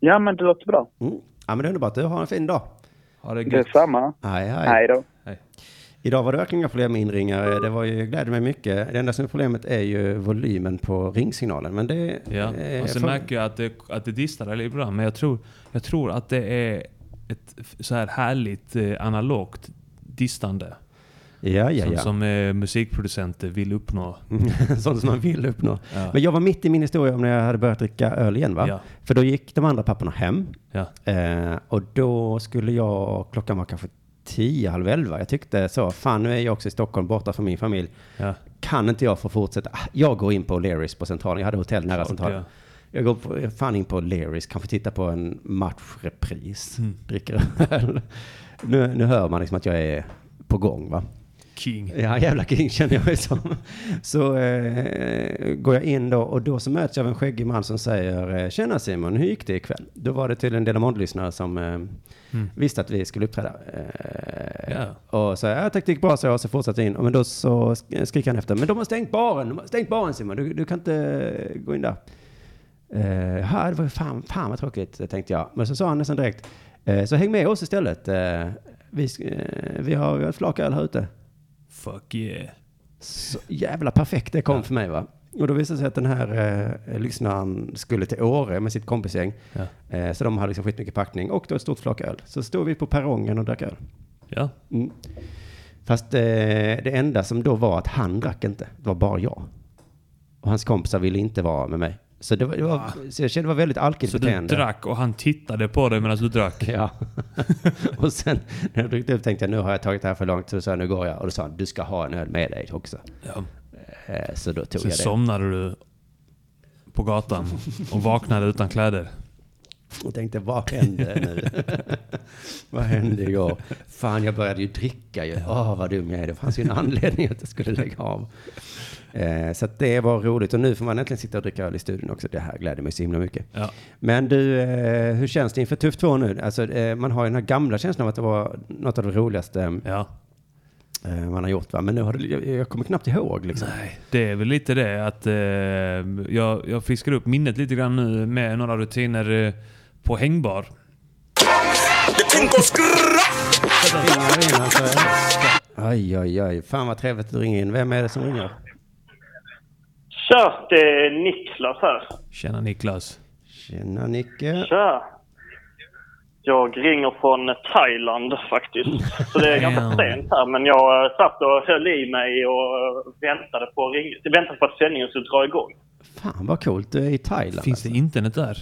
Ja, men det låter bra. Mm. Ja men det är underbart. Du har en fin dag. Ha det gött. Detsamma. Hej hej. Hej då. Idag var det verkligen inga problem med inringare. Det var ju, gläder mig mycket. Det enda som är problemet är ju volymen på ringsignalen. Men det... Ja, eh, och sen får- märker jag att det, att det distar ibland. Men jag tror, jag tror att det är ett så här härligt eh, analogt distande. Ja, ja, som, ja. som eh, musikproducenter vill uppnå. (laughs) Sånt som man vill uppnå. Ja. Men jag var mitt i min historia om när jag hade börjat dricka öl igen va? Ja. För då gick de andra papporna hem. Eh, och då skulle jag, klockan var kanske tio, halv elva. Jag tyckte så, fan nu är jag också i Stockholm borta från min familj. Ja. Kan inte jag få fortsätta? Ah, Jag går in på Lerys på Centralen. Jag hade hotell nära Klart, Centralen. ja. Jag går på, fan in på Lerys, kanske titta på en matchrepris. Mm. Dricker öl. (laughs) Nu, nu hör man liksom att jag är på gång va? King. Ja, jävla king känner jag mig som. Så eh, går jag in då och då så möts jag av en skäggig man som säger eh, Tjena Simon, hur gick det ikväll? Då var det till en del av lyssnare som eh, visste att vi skulle uppträda. Eh, Ja. Och så jag tyckte det gick bra så jag så fortsatte in. Men då så sk- skriker han efter, men de har stängt baren, de har stängt baren Simon, du, du kan inte gå in där. Eh, det var fan, fan vad tråkigt, tänkte jag. Men så sa han nästan direkt, eh, så häng med oss istället. Eh, vi, eh, vi har ett flak öl här ute. Fuck yeah. Så jävla perfekt det kom för mig va. Och då visade det sig att den här eh, lyssnaren skulle till Åre med sitt kompisgäng. Ja. Eh, så de hade liksom skitmycket packning och då ett stort flak öl. Så stod vi på perrongen och drack öl. Ja. Mm. Fast eh, det enda som då var att han drack inte. Det var bara jag. Och hans kompisar ville inte vara med mig. Så, det var, det var, så jag kände det var väldigt alkigt Så beteende. du drack och han tittade på dig medan du drack? Ja. (laughs) och sen när jag druckit upp tänkte jag nu har jag tagit det här för långt. Så sa jag nu går jag. Och då sa han du ska ha en öl med dig också. Ja. Eh, Så då tog Sen jag det. somnade du på gatan och vaknade utan kläder. Och tänkte vad hände nu? (laughs) vad hände igår? Fan jag började ju dricka ju. Åh vad dum jag är. Det fanns ju en anledning att jag skulle lägga av. Eh, så det var roligt. Och nu får man äntligen sitta och dricka öl i studion också. Det här gläder mig så himla mycket. Ja. Men du, eh, hur känns det inför Tuff 2 nu? Alltså, eh, man har ju den här gamla känslan av att det var något av det roligaste Ja. eh, man har gjort. Va? Men nu har det, jag, jag kommer knappt ihåg liksom. Nej, det är väl lite det att eh, jag, jag fiskar upp minnet lite grann nu med några rutiner eh, på hängbar. Aj, aj, aj. Fan vad trevligt att du ringer in. Vem är det som ringer? Tja, det är Niklas här. Tjena Niklas. Tjena Nicke. Tja. Jag ringer från Thailand faktiskt. Så det är ganska sent här. Men jag eh, satt och höll i mig och väntade på, att ring- väntade på att sändningen skulle dra igång. Fan vad coolt. Du är i Thailand. Finns det alltså. internet där?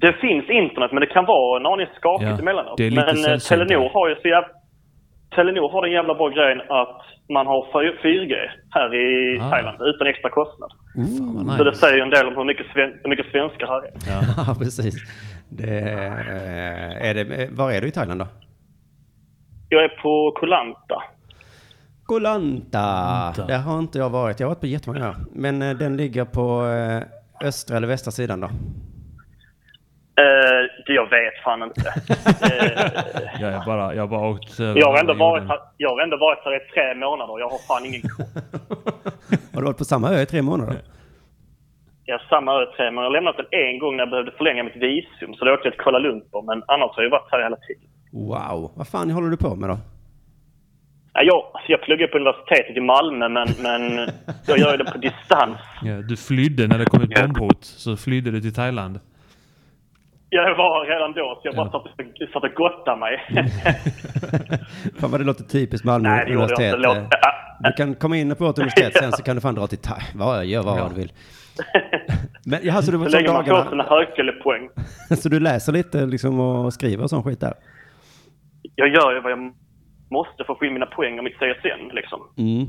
Det finns internet men det kan vara en aning skakigt Ja, emellanåt. det är lite men eh, sällsynt Telenor har ju så jävla... Telenor har den jävla bra grejen att man har 4G här i Ah. Thailand utan extra kostnad. Vad Så det nice. säger ju en del om hur mycket, sven- hur mycket svenskar här är. Ja, (laughs) precis. Det, eh, är det, var är du i Thailand då? Jag är på Koh Lanta. Koh Lanta. Lanta. Där har inte jag varit. Jag har varit på jättemånga. Men eh, den ligger på östra eller västra sidan då? Eh, det jag vet fan inte. (laughs) Eh, Jag, är bara, jag har bara åkt över jag, har ändå varit här, jag har ändå varit här i tre månader jag har fan ingen. (laughs) Har du varit på samma ö i tre månader? Jag har samma ö i tre månader. Jag har lämnat den en gång när jag behövde förlänga mitt visum. Så då åkte jag till Kuala Lumpur. Men annars har jag varit här hela tiden. Wow. Vad fan håller du på med då? Ja, jag, alltså jag pluggar på universitetet i Malmö men, men jag gör det på distans. Ja, du flydde när det kom ett bombhot. Så flydde du till Thailand. Jag var redan då så jag bara satt, och- satt och gottade mig. (laughs) Fan vad det låter typiskt Malmö Nej, det jag universitet. inte. Låt- Eh, Du kan komma in på vårt (laughs) universitet sen så kan du fan dra till. Vad, gör vad du vill. (laughs) Men jaha, så du, Så så, länge man får sina högskolepoäng. så du läser lite liksom och skriver och sån skit där? Jag gör ju vad jag måste för att få in mina poäng och mitt CSN liksom. Mm.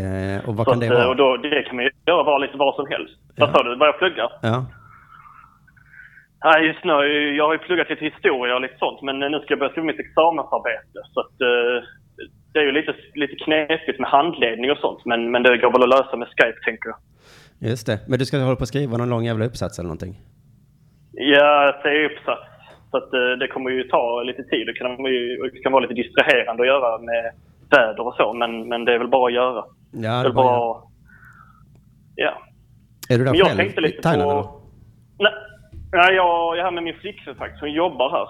Eh, och vad Så kan det eh, vara? Och då, det kan man ju göra var lite vad som helst. Vad sa du? Vad jag pluggar? Ja. Nej, just nu, jag har ju pluggat lite historia och lite sånt, men nu ska jag börja skriva mitt examensarbete. Så att, eh, det är ju lite, lite knepigt med handledning och sånt, men, men det går väl att lösa med Skype, tänker jag. Just det. Men du ska hålla på att skriva någon lång jävla uppsats eller någonting? Ja, det är uppsats. Så att, eh, det kommer ju ta lite tid. Det kan, ju, det kan vara lite distraherande att göra med väder och så, men, men det är väl bara att göra. Ja, det är väl bara... bara... Ja. Är du där Men jag själv tänkte i Thailand på... eller? Nej, nej jag, jag är här med min flickvän faktiskt. Hon jobbar här.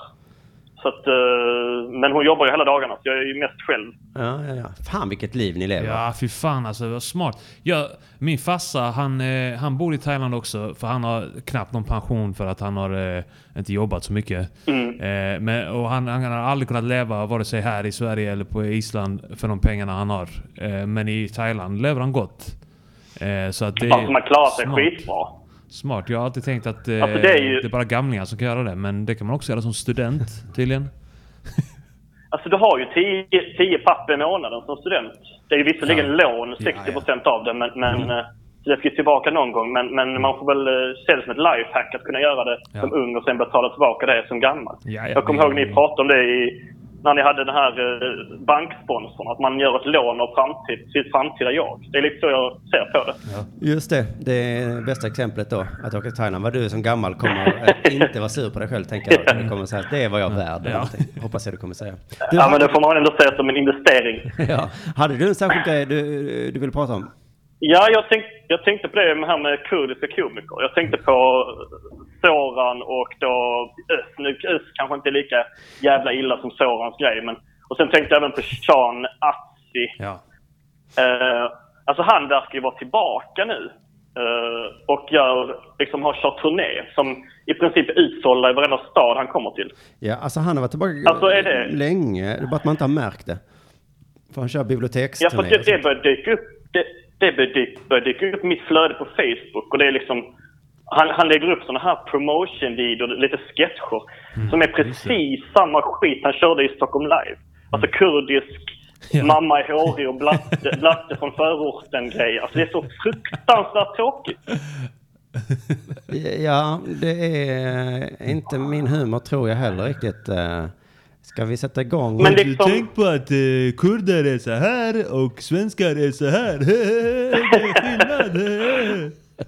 Så att, eh, men hon jobbar ju hela dagarna, så jag är ju mest själv. Ja, ja, ja. Fan vilket liv ni lever. Ja, fy fan alltså. Vad smart. Jag, min farsa, han, eh, han bor i Thailand också. För han har knappt någon pension för att han har eh, inte jobbat så mycket. Eh, men, och han, han har aldrig kunnat leva vare sig här i Sverige eller på Island för de pengarna han har. Eh, men i Thailand lever han gott. Eh, så att det är Alltså man klarar sig smart. skitbra. Smart. Jag har alltid tänkt att eh, Alltså, det är ju- det är bara gamlingar som kan göra det. Men det kan man också göra som student tydligen. Alltså du har ju 10, 10 papp i månaden som student. Det är ju visserligen lån, 60% av det, men, men eh, så det ska ju tillbaka någon gång. Men, men man får väl eh, se det som ett lifehack att kunna göra det Ja. som ung och sen betala tillbaka det som gammal. Ja, ja, jag kommer ihåg ni pratade om det i, när ni hade den här eh, banksponsorn, att man gör ett lån av framtid, sitt framtida jag. Det är lite så jag ser på det. Just det. Det är bästa exemplet då. Att åka till Thailand. Vad du som gammal kommer (laughs) att inte vara sur på dig själv, tänker jag. Du kommer säga att det är vad jag är värd. Ja. Hoppas jag du kommer säga. Du, Ja, men det får man ändå se som en investering. (laughs) ja. Hade du en särskild grej du, du ville prata om? Ja, jag, tänk, jag tänkte på det här med kurdiska komiker. Jag tänkte på Soran och då Ös. Nu Ös kanske inte är lika jävla illa som Sorans grej, men... Och sen tänkte jag även på Sean Atzi. Ja. Eh, alltså han verkar ju vara tillbaka nu. Eh, och gör, liksom har kört turné som i princip är utsålda i varenda stad han kommer till. Ja, alltså han har varit tillbaka Alltså, är det- länge. Det är bara att man inte har märkt det. För han kör Ja, biblioteksturné. för det, det började dyka upp. Det, det börjar dyka, börjar dyka upp mitt flöde på Facebook och det är liksom han, han lägger upp såna här promotion-videor, lite sketcher, Mm, som är precis samma skit han körde i Stockholm Live. Alltså kurdisk, Ja. mamma är hårig och blatte, (laughs) blatte från förorten-grej. Alltså det är så fruktansvärt tråkigt. Ja, det är inte min humor tror jag heller riktigt. eh. Ska vi sätta igång? Men liksom, Tänk på att eh, kurder är så här och svenskar är så här. (laughs) det är skillnad.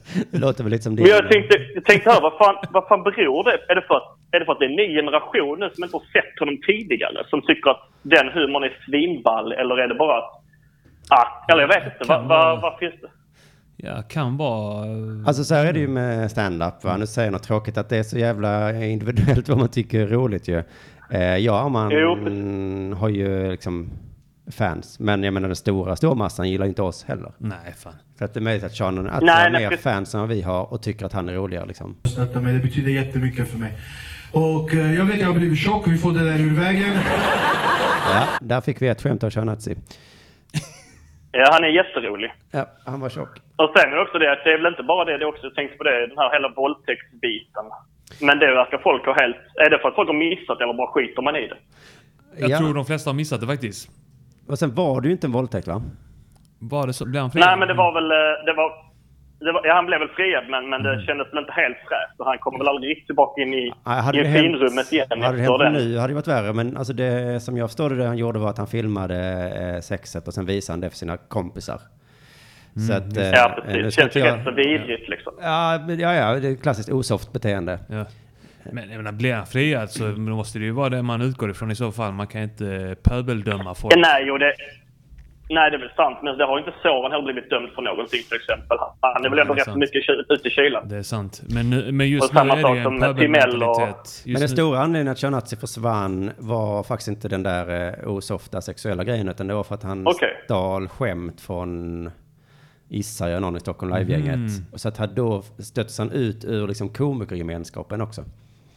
(laughs) Det låter väl lite som din. men jag tänkte, jag tänkte här, vad fan, vad fan beror det Är det, för att, är det för att det är en ny generation nu som inte har sett honom tidigare? Som tycker att den humorn är svinball? Eller är det bara att... Ah, eller jag vet inte. Vad va, vad finns det? Ja, kan vara... eh, Alltså så här är det ju med stand-up. Va? Nu säger jag något tråkigt att det är så jävla individuellt vad man tycker är roligt ju. Eh, ja, man Jo, har ju liksom fans. Men jag menar den stora, stora massan gillar inte oss heller. Nej, fan. För att det är möjligt att Sean att Nej, har nej, mer precis. fans än vad vi har och tycker att han är roligare liksom. Det betyder jättemycket för mig. Och eh, jag vet jag har blivit tjock, vi får det där ur vägen. Ja, där fick vi ett skämt av Sean Nazi. (laughs) Ja, han är jätterolig. Ja, han var tjock. Och sen är det också det att det är väl inte bara det, det är också, jag tänkte på det, den här hela våldtäktsbiten. Men det verkar folk ha helt... Är det för att folk har missat eller bara skiter man i det? Jag ja. tror de flesta har missat det faktiskt. Och sen var det ju inte en våldtäkt va? Var det så? Blev han friad? Nej, men det var väl... eh, Det var, det var, ja, han blev väl friad, men, men det kändes väl inte helt fräscht. Och han kommer väl aldrig riktigt tillbaka in i, Nej, hade i det hänt- finrummet igen Hade det hänt den. nu hade det varit värre. Men alltså det som jag förstod det, det han gjorde var att han filmade eh, sexet och sen visade han det för sina kompisar. Så att, eh, Ja, precis. Det känns ju rätt så vidrigt liksom. Ja, ja, ja, det är klassiskt osoft beteende. Ja. Men jag menar, blir han friad så måste det ju vara det man utgår ifrån i så fall. Man kan inte pöbeldöma folk. Ja, nej, jo, det, nej, det är väl sant. Men det har ju inte Soran heller blivit dömd för någonting till exempel. Han är väl ändå rätt sant. mycket ute i kylan. Det är sant. Men, nu, men just Och nu samma är det ju en pöbelmentalitet. Men den nu- stora anledningen att Shanazi försvann var faktiskt inte den där eh, osofta sexuella grejen, utan det var för att han Okej. stal skämt från Issa och någon i Stockholm Live-gänget. Mm. Och så att han då stöttes han ut ur liksom komikergemenskapen också.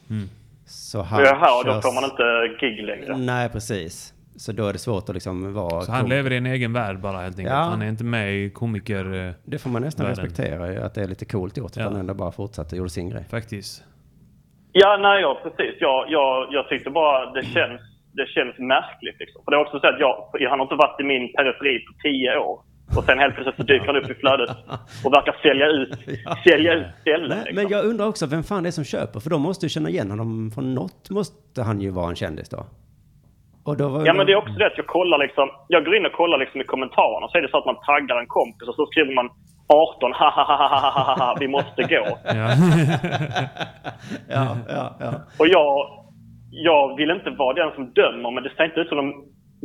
Mm. Så han Jaha, och då får man inte gig längre. Nej, precis. Så då är det svårt att liksom vara... Så han kom- lever i en egen värld bara helt enkelt. Ja. Han är inte med i komiker... eh, Det får man nästan världen. respektera, ju, att det är lite coolt gjort. Att Ja. han ändå bara fortsatte och gjorde sin grej. Faktiskt. Ja, nej, ja, precis. Jag, jag, jag tyckte bara det känns, det känns märkligt. Liksom. För det är också så att jag, han har inte varit i min periferi på tio år. Och sen helt plötsligt så dyker han upp i flödet och verkar sälja ut, (laughs) sälja ut ställen. Nej, Liksom. men jag undrar också vem fan det är som köper, för de måste ju känna igen honom. Från något måste han ju vara en kändis då. Och då var Ja, men det är också det att jag kollar liksom, jag går in och kollar liksom i kommentarerna så är det så att man taggar en kompis och så skriver man 18, ha ha ha ha ha ha ha vi måste gå. (laughs) Ja. (laughs) Ja, ja, ja. Och jag, jag vill inte vara den som dömer, men det ser inte ut som de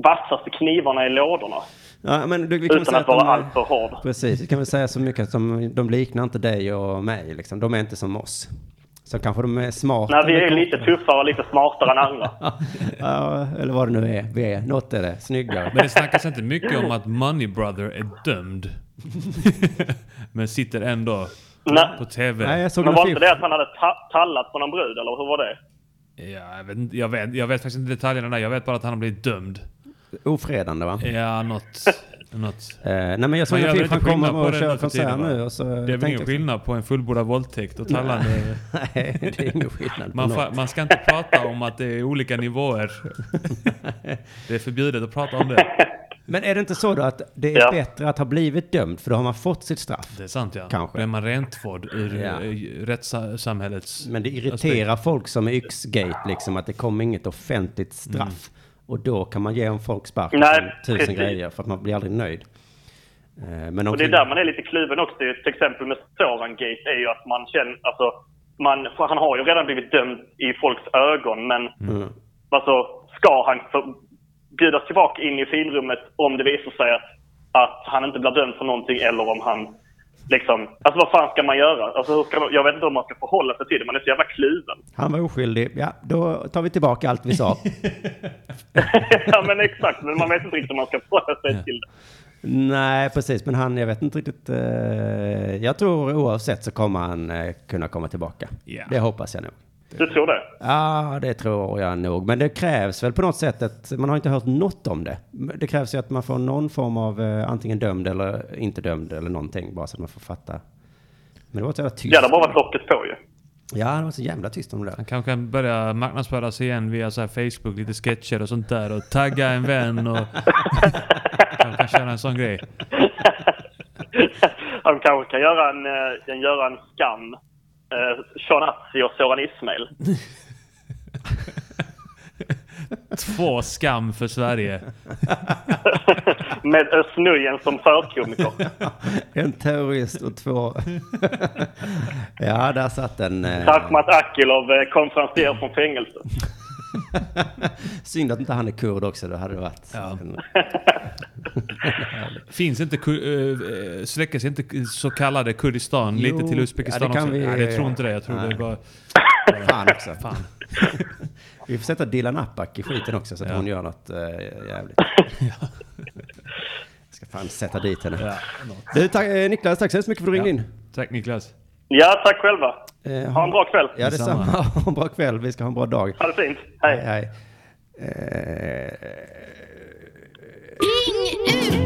vassaste knivarna i lådorna. Ja men du, vi kan Utan säga att vara alltför hård. Precis, vi kan väl säga så mycket att de, de liknar inte dig och mig liksom. De är inte som oss. Så kanske de är smarta. Nej, vi är lite tuffare och lite smartare än andra. (laughs) Ja, eller vad det nu är. Vi är. Något är det. Snyggare. Men det snackas inte mycket om att Money Brother är dömd. (laughs) Men sitter ändå Nej. på TV. Nej, jag såg Men var inte det att han hade ta- tallat på någon brud, eller hur var det? Ja, jag, vet, jag, vet, jag vet faktiskt inte detaljerna där. Jag vet bara att han har blivit dömd. Ofredande va? Ja, något. något. Eh, nej men jag såg en film, han inte kommer och det kör konsert nu och så Det är väl ingen skillnad på en fullbordad våldtäkt och tallande. (laughs) Nej, det är ingen skillnad Man, fa- man ska inte prata om att det är olika nivåer. (laughs) Det är förbjudet att prata om det. Men är det inte så då att det är Ja. bättre att ha blivit dömd för då har man fått sitt straff? Det är sant ja. Kanske. Blir man renttvådd ur Ja. ja. rättssamhällets... Men det irriterar folk som är yxgate liksom att det kommer inget offentligt straff. Och då kan man ge en folk sparken Nej, tusen precis. grejer för att man blir aldrig nöjd. Eh, Men Och det är där man är lite kluven också. Till exempel med Soran Gate är ju att man känner, alltså, man, han har ju redan blivit dömd i folks ögon, men Mm. alltså, ska han för, bjudas tillbaka in i finrummet om det visar sig att, att han inte blir dömd för någonting eller om han liksom, alltså vad fan ska man göra? Alltså, hur ska man, jag vet inte hur man ska förhålla sig till det, man är så jävla kluven. Han var oskyldig. Ja, då tar vi tillbaka allt vi sa. (laughs) ja men exakt, men man vet inte riktigt hur man ska förhålla sig till det. Nej, precis. Men han, jag vet inte riktigt. Eh, jag tror oavsett så kommer han eh, kunna komma tillbaka. Ja. Det hoppas jag nog. Du tror det? Ja, det tror jag nog. Men det krävs väl på något sätt att man har inte hört något om det. Det krävs ju att man får någon form av eh, antingen dömd eller inte dömd eller någonting bara så att man får fatta. Men det var så jävla tyst. Ja, det har bara varit locket på ju. Ja, det var så jävla tyst om det där. Han kanske kan börja marknadsföra sig igen via så här Facebook, lite sketcher och sånt där och tagga en vän och... (laughs) Han kan köra en sån grej. Han kanske kan göra en, eh, kan göra en skam. Eh, Sean Atzi och Soran Ismail. (laughs) Två skam för Sverige. (laughs) Med Özz Nujen som förkomiker. (laughs) En terrorist och två... ja, där satt en... Eh... Rakhmat Akilov, eh, konferencier från fängelse. (laughs) Synd att inte han är kurd också, då hade det varit... Ja. En... (laughs) Finns inte, eh, sträcker sig inte så kallade Kurdistan lite Jo, till Uzbekistan ja, det kan också? vi- Nej, jag tror inte det. Jag tror Nej. det var... Fan också. Fan. (laughs) Vi får sätta Dilan Apak i skiten också så att Ja. hon gör något äh, jävligt. Jag ska fan sätta dit henne. Ja, Du, tack, eh, Niklas, tack så hemskt mycket för att du ringde in. Tack Niklas. Ja, tack själva. Eh, Ha en bra kväll. Ja, detsamma. (laughs) Ha en bra kväll. Vi ska ha en bra dag. Ha det fint. Hej. Hej, hej. Eh, Ring UP!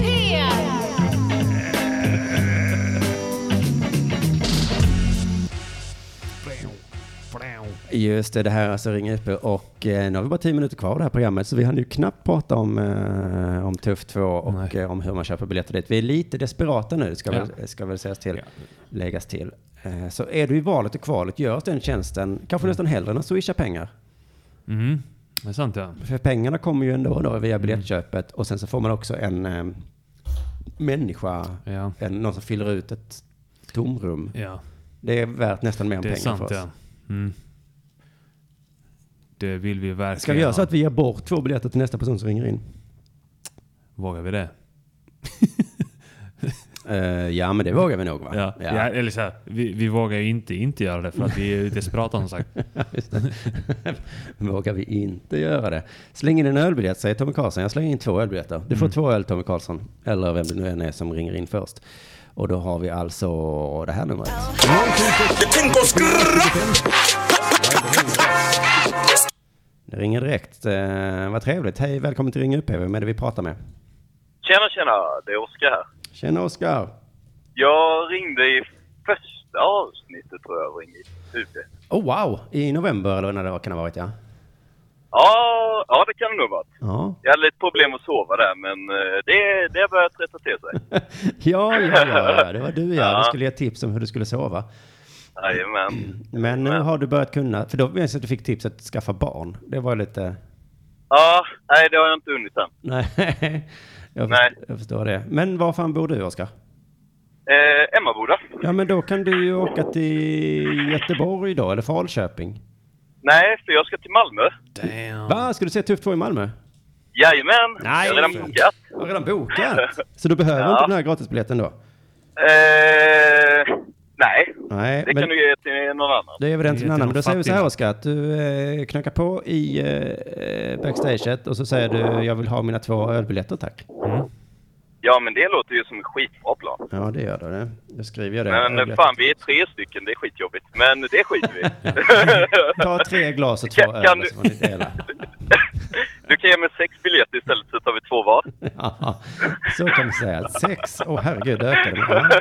Just det, det här är alltså Ring UP och eh, nu har vi bara tio minuter kvar av det här programmet så vi hann ju knappt prata om, eh, om Tuff 2 och eh, om hur man köper biljetter dit. Vi är lite desperata nu, ska, Ja. väl, ska väl sägas till, Ja. läggas till. Eh, så är du i valet och kvalet, gör den tjänsten, kanske nästan hellre än att swisha pengar. Mm. Det är sant ja. För pengarna kommer ju ändå då via biljettköpet och sen så får man också en eh, människa, Ja. en, någon som fyller ut ett tomrum. ja. Det är värt nästan mer än Det är pengar sant för oss. ja. Mm. Det vill vi verkligen Ska vi göra så att vi ger bort två biljetter till nästa person som ringer in? Vågar vi det? (laughs) Eh, ja, men det vågar vi nog va? Ja. ja. eller så här, vi, vi vågar ju inte inte göra det för att vi är desperata som sagt. (laughs) (laughs) Vågar vi inte göra det? Släng in en ölbiljett, säger Tommy Karlsson. Jag slänger in två ölbiljetter. Du får två öl, Tommy Karlsson. Eller vem det nu än är som ringer in först. Och då har vi alltså det här numret. Det ringer direkt. Eh, vad trevligt. Hej, välkommen till Ring UP. Vem är det vi pratar med? Tjena, tjena. Det är Oskar här. Tjena Oskar. Jag ringde i första avsnittet tror jag. Ringde i UP. Oh wow, i november eller när det var- kan det ha varit ja. Ja, ja, det kan det nog vara. Ja, Jag hade lite problem att sova där, men eh, det, det har börjat rätta till sig. (laughs) ja, ja, ja, ja. det var du ja. Ja. Du skulle ge tips om hur du skulle sova. Jajamän. (clears throat) Men nu har du börjat kunna, för då minns jag att du fick tips att skaffa barn. Det var lite, Ja, nej, det har jag inte hunnit än. nej, (laughs) jag, Nej. förstår, jag förstår det. Men var fan bor du Oskar? Eh, Emmaboda? Ja men då kan du ju åka till Göteborg då, eller Falköping. Nej, för jag ska till Malmö. Damn. Va, ska du se Tuff 2 i Malmö? Jajamän. Nej. Jag har redan bokat. Jag har redan bokat. Så du behöver (laughs) Ja. inte den här gratisbiljetten då? Eh, nej, Nej, det men kan du ge till någon annan. det är överens med en till annan. Men någon då säger vi så här. Oskar, att du eh, knackar på i eh, backstaget och så säger du jag vill ha mina två ölbiljetter tack. Ja, men det låter ju som en skitbra plan. Ja det gör det. Då skriver jag det. Men Ölbiljetter. fan, vi är tre stycken. Det är skitjobbigt. Men det skiter vi. (laughs) Ta tre glas och två Kan- öl kan så får ni dela. (laughs) Du kan ge mig sex biljetter istället så tar vi två var. (laughs) Ja, så kan vi säga. Sex, åh herregud, det ökade. Ja,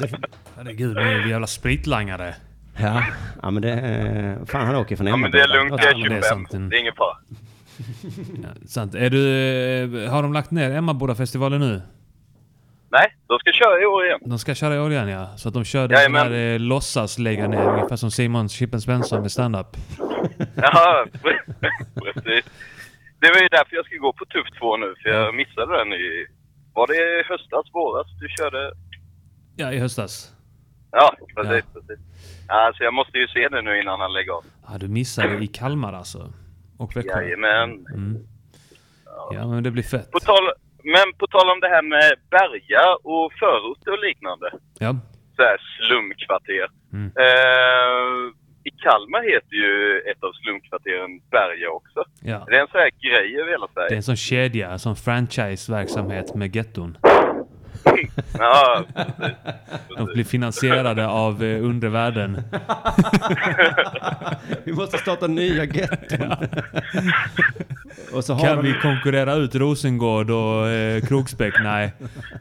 det, Herregud, nu är vi jävla spritlangare. ja, ja men det, fan han åker från Ja, men det är lugnt. Ja, Jag är men det är 25. sant. Det är ingen fara. Ja, sant. Är du, eh, har de lagt ner Emmaboda-festivalen nu? Nej, de ska köra i år igen. De ska köra i år igen ja. Så att de körde Jajamän. den här eh, låtsas lägga ner, ungefär som Simon Chippen Svensson med stand-up. Ja, (laughs) precis. Det var ju därför jag ska gå på Tuff 2 nu, för jag missade den i... Var det i höstas, våras? Du körde... Ja, i höstas. Ja, precis. precis. Ja, så jag måste ju se det nu innan han lägger av. Ja, du missade i Kalmar alltså. Och Växjö. Jajamän. Mm. Ja, men det blir fett. På tal, men på tal om det här med Berga och förorter och liknande. Ja. Så här slumkvarter. Mm. Eh, I Kalmar heter ju ett av slumkvarteren Berga också. ja. Det är en sån här grej över hela Det är Sverige. en sån kedja, en sån franchise-verksamhet med getton. (laughs) Ja, precis. De blir finansierade av eh, undervärlden. (laughs) Vi måste starta nya getton. Och så Kan de- vi konkurrera ut Rosengård och eh, Kroksbäck? Nej.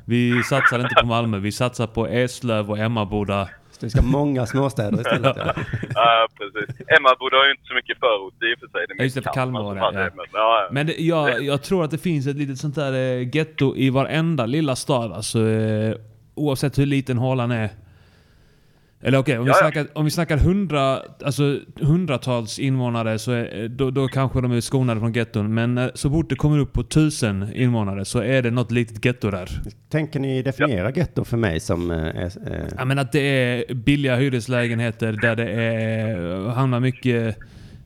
Vi satsar inte på Malmö. Vi satsar på Eslöv och Emmaboda. Vi ska många småstäder istället. Ja. (laughs) Ja, precis. Emmaboda har ju inte så mycket förort i och för sig. Det är Ja, just det, för Kalmar var det, hade, ja. Men, ja, ja. Men det, jag, jag tror att det finns ett litet sånt där eh, getto i varenda lilla stad. Alltså, eh, oavsett hur liten hålan är. Eller okej, om, vi Ja, ja. snackar, om vi snackar hundra, alltså, hundratals invånare så är, då, då kanske de är skonade från getton. Men så fort det kommer upp på tusen invånare så är det något litet getto där. Tänker ni definiera getto för mig som... eh, är, eh, Ja, men att det är billiga hyreslägenheter där det är, hamnar mycket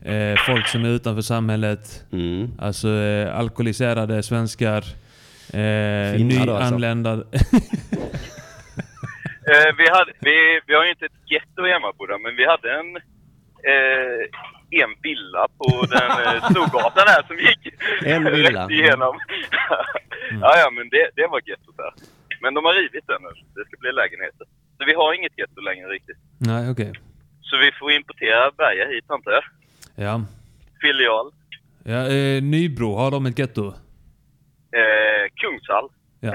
eh, folk som är utanför samhället. mm. Alltså eh, alkoholiserade svenskar. Eh, Finnar då alltså. (laughs) Eh, vi, hade, vi, vi har ju inte ett getto i Emmaboda, men vi hade en, eh, en villa på den eh, (laughs) Storgatan här som gick En (laughs) villa. rätt igenom. (laughs) ja, ja, men det, det var gettot där. Men de har rivit den nu. Det ska bli lägenheter. Så vi har inget getto längre riktigt. Nej, okej. Så vi får importera Berga hit, antar jag. Ja. Filial. ja eh, Nybro, har de ett getto? Eh, Kungshall. Ja.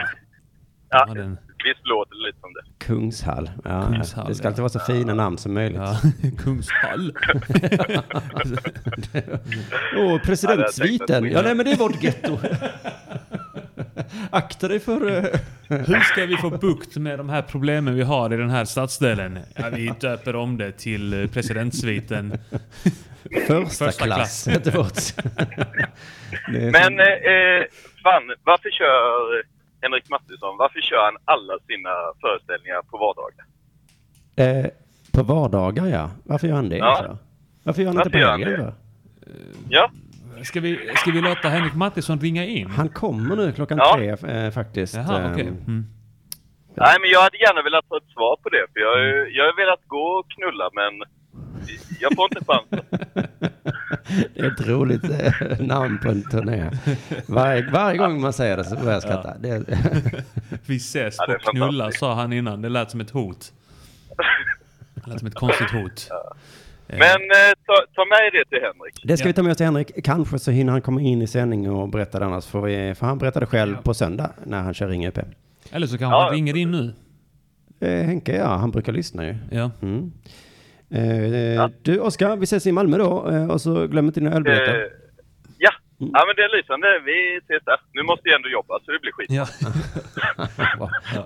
Ja, Ja, den. Visst låter det lite som det. Kungshall. Ja, Kungshall, det ska ja. alltid vara så fina namn som möjligt. Ja, (laughs) Kungshall. (laughs) Åh, presidentsviten. Ja, nej men det är vårt getto. (laughs) Akta dig för... eh, Hur ska vi få bukt med de här problemen vi har i den här stadsdelen? Ja, vi döper om det till eh, presidentsviten. Första, Första klass klass. Men eh, eh, fan, varför kör Henrik Mattisson, varför kör han alla sina föreställningar på vardagar? Eh, på vardagar ja. Varför gör han det? Ja. för? Varför gör han inte på Varför gör han helgen? Ja, Ska vi, ska vi låta Henrik Mattisson ringa in? Han kommer nu klockan Ja. tre eh, faktiskt. Jaha, okej. Ehm, Mm. nej men jag hade gärna velat ha ett svar på det, för jag, jag har velat gå och knulla men jag får inte chansen. (laughs) Det är ett roligt eh, namn på en turné. Varje, varje gång man säger det så börjar jag skratta. Det, (laughs) Vi ses Ja, på är knulla, sa han innan. Det lät som ett hot. Det lät som ett konstigt hot. Men eh, ta, ta med det till Henrik. det ska Ja. vi ta med oss till Henrik. Kanske så hinner han komma in i sändning och berätta det annars. Vi, för han berättade själv på söndag när han kör Ring UP. Eller så kanske Ja. han ringer in nu. Eh, Henke, ja, han brukar lyssna ju. Ja. Mm. Eh, Du, Oskar, vi ses i Malmö då. Eh, och så glöm inte dina ölbiljetter. Eh, ja. ja, men det är lysande. Vi ses där. Nu måste jag ändå jobba så det blir skit. ja. (laughs)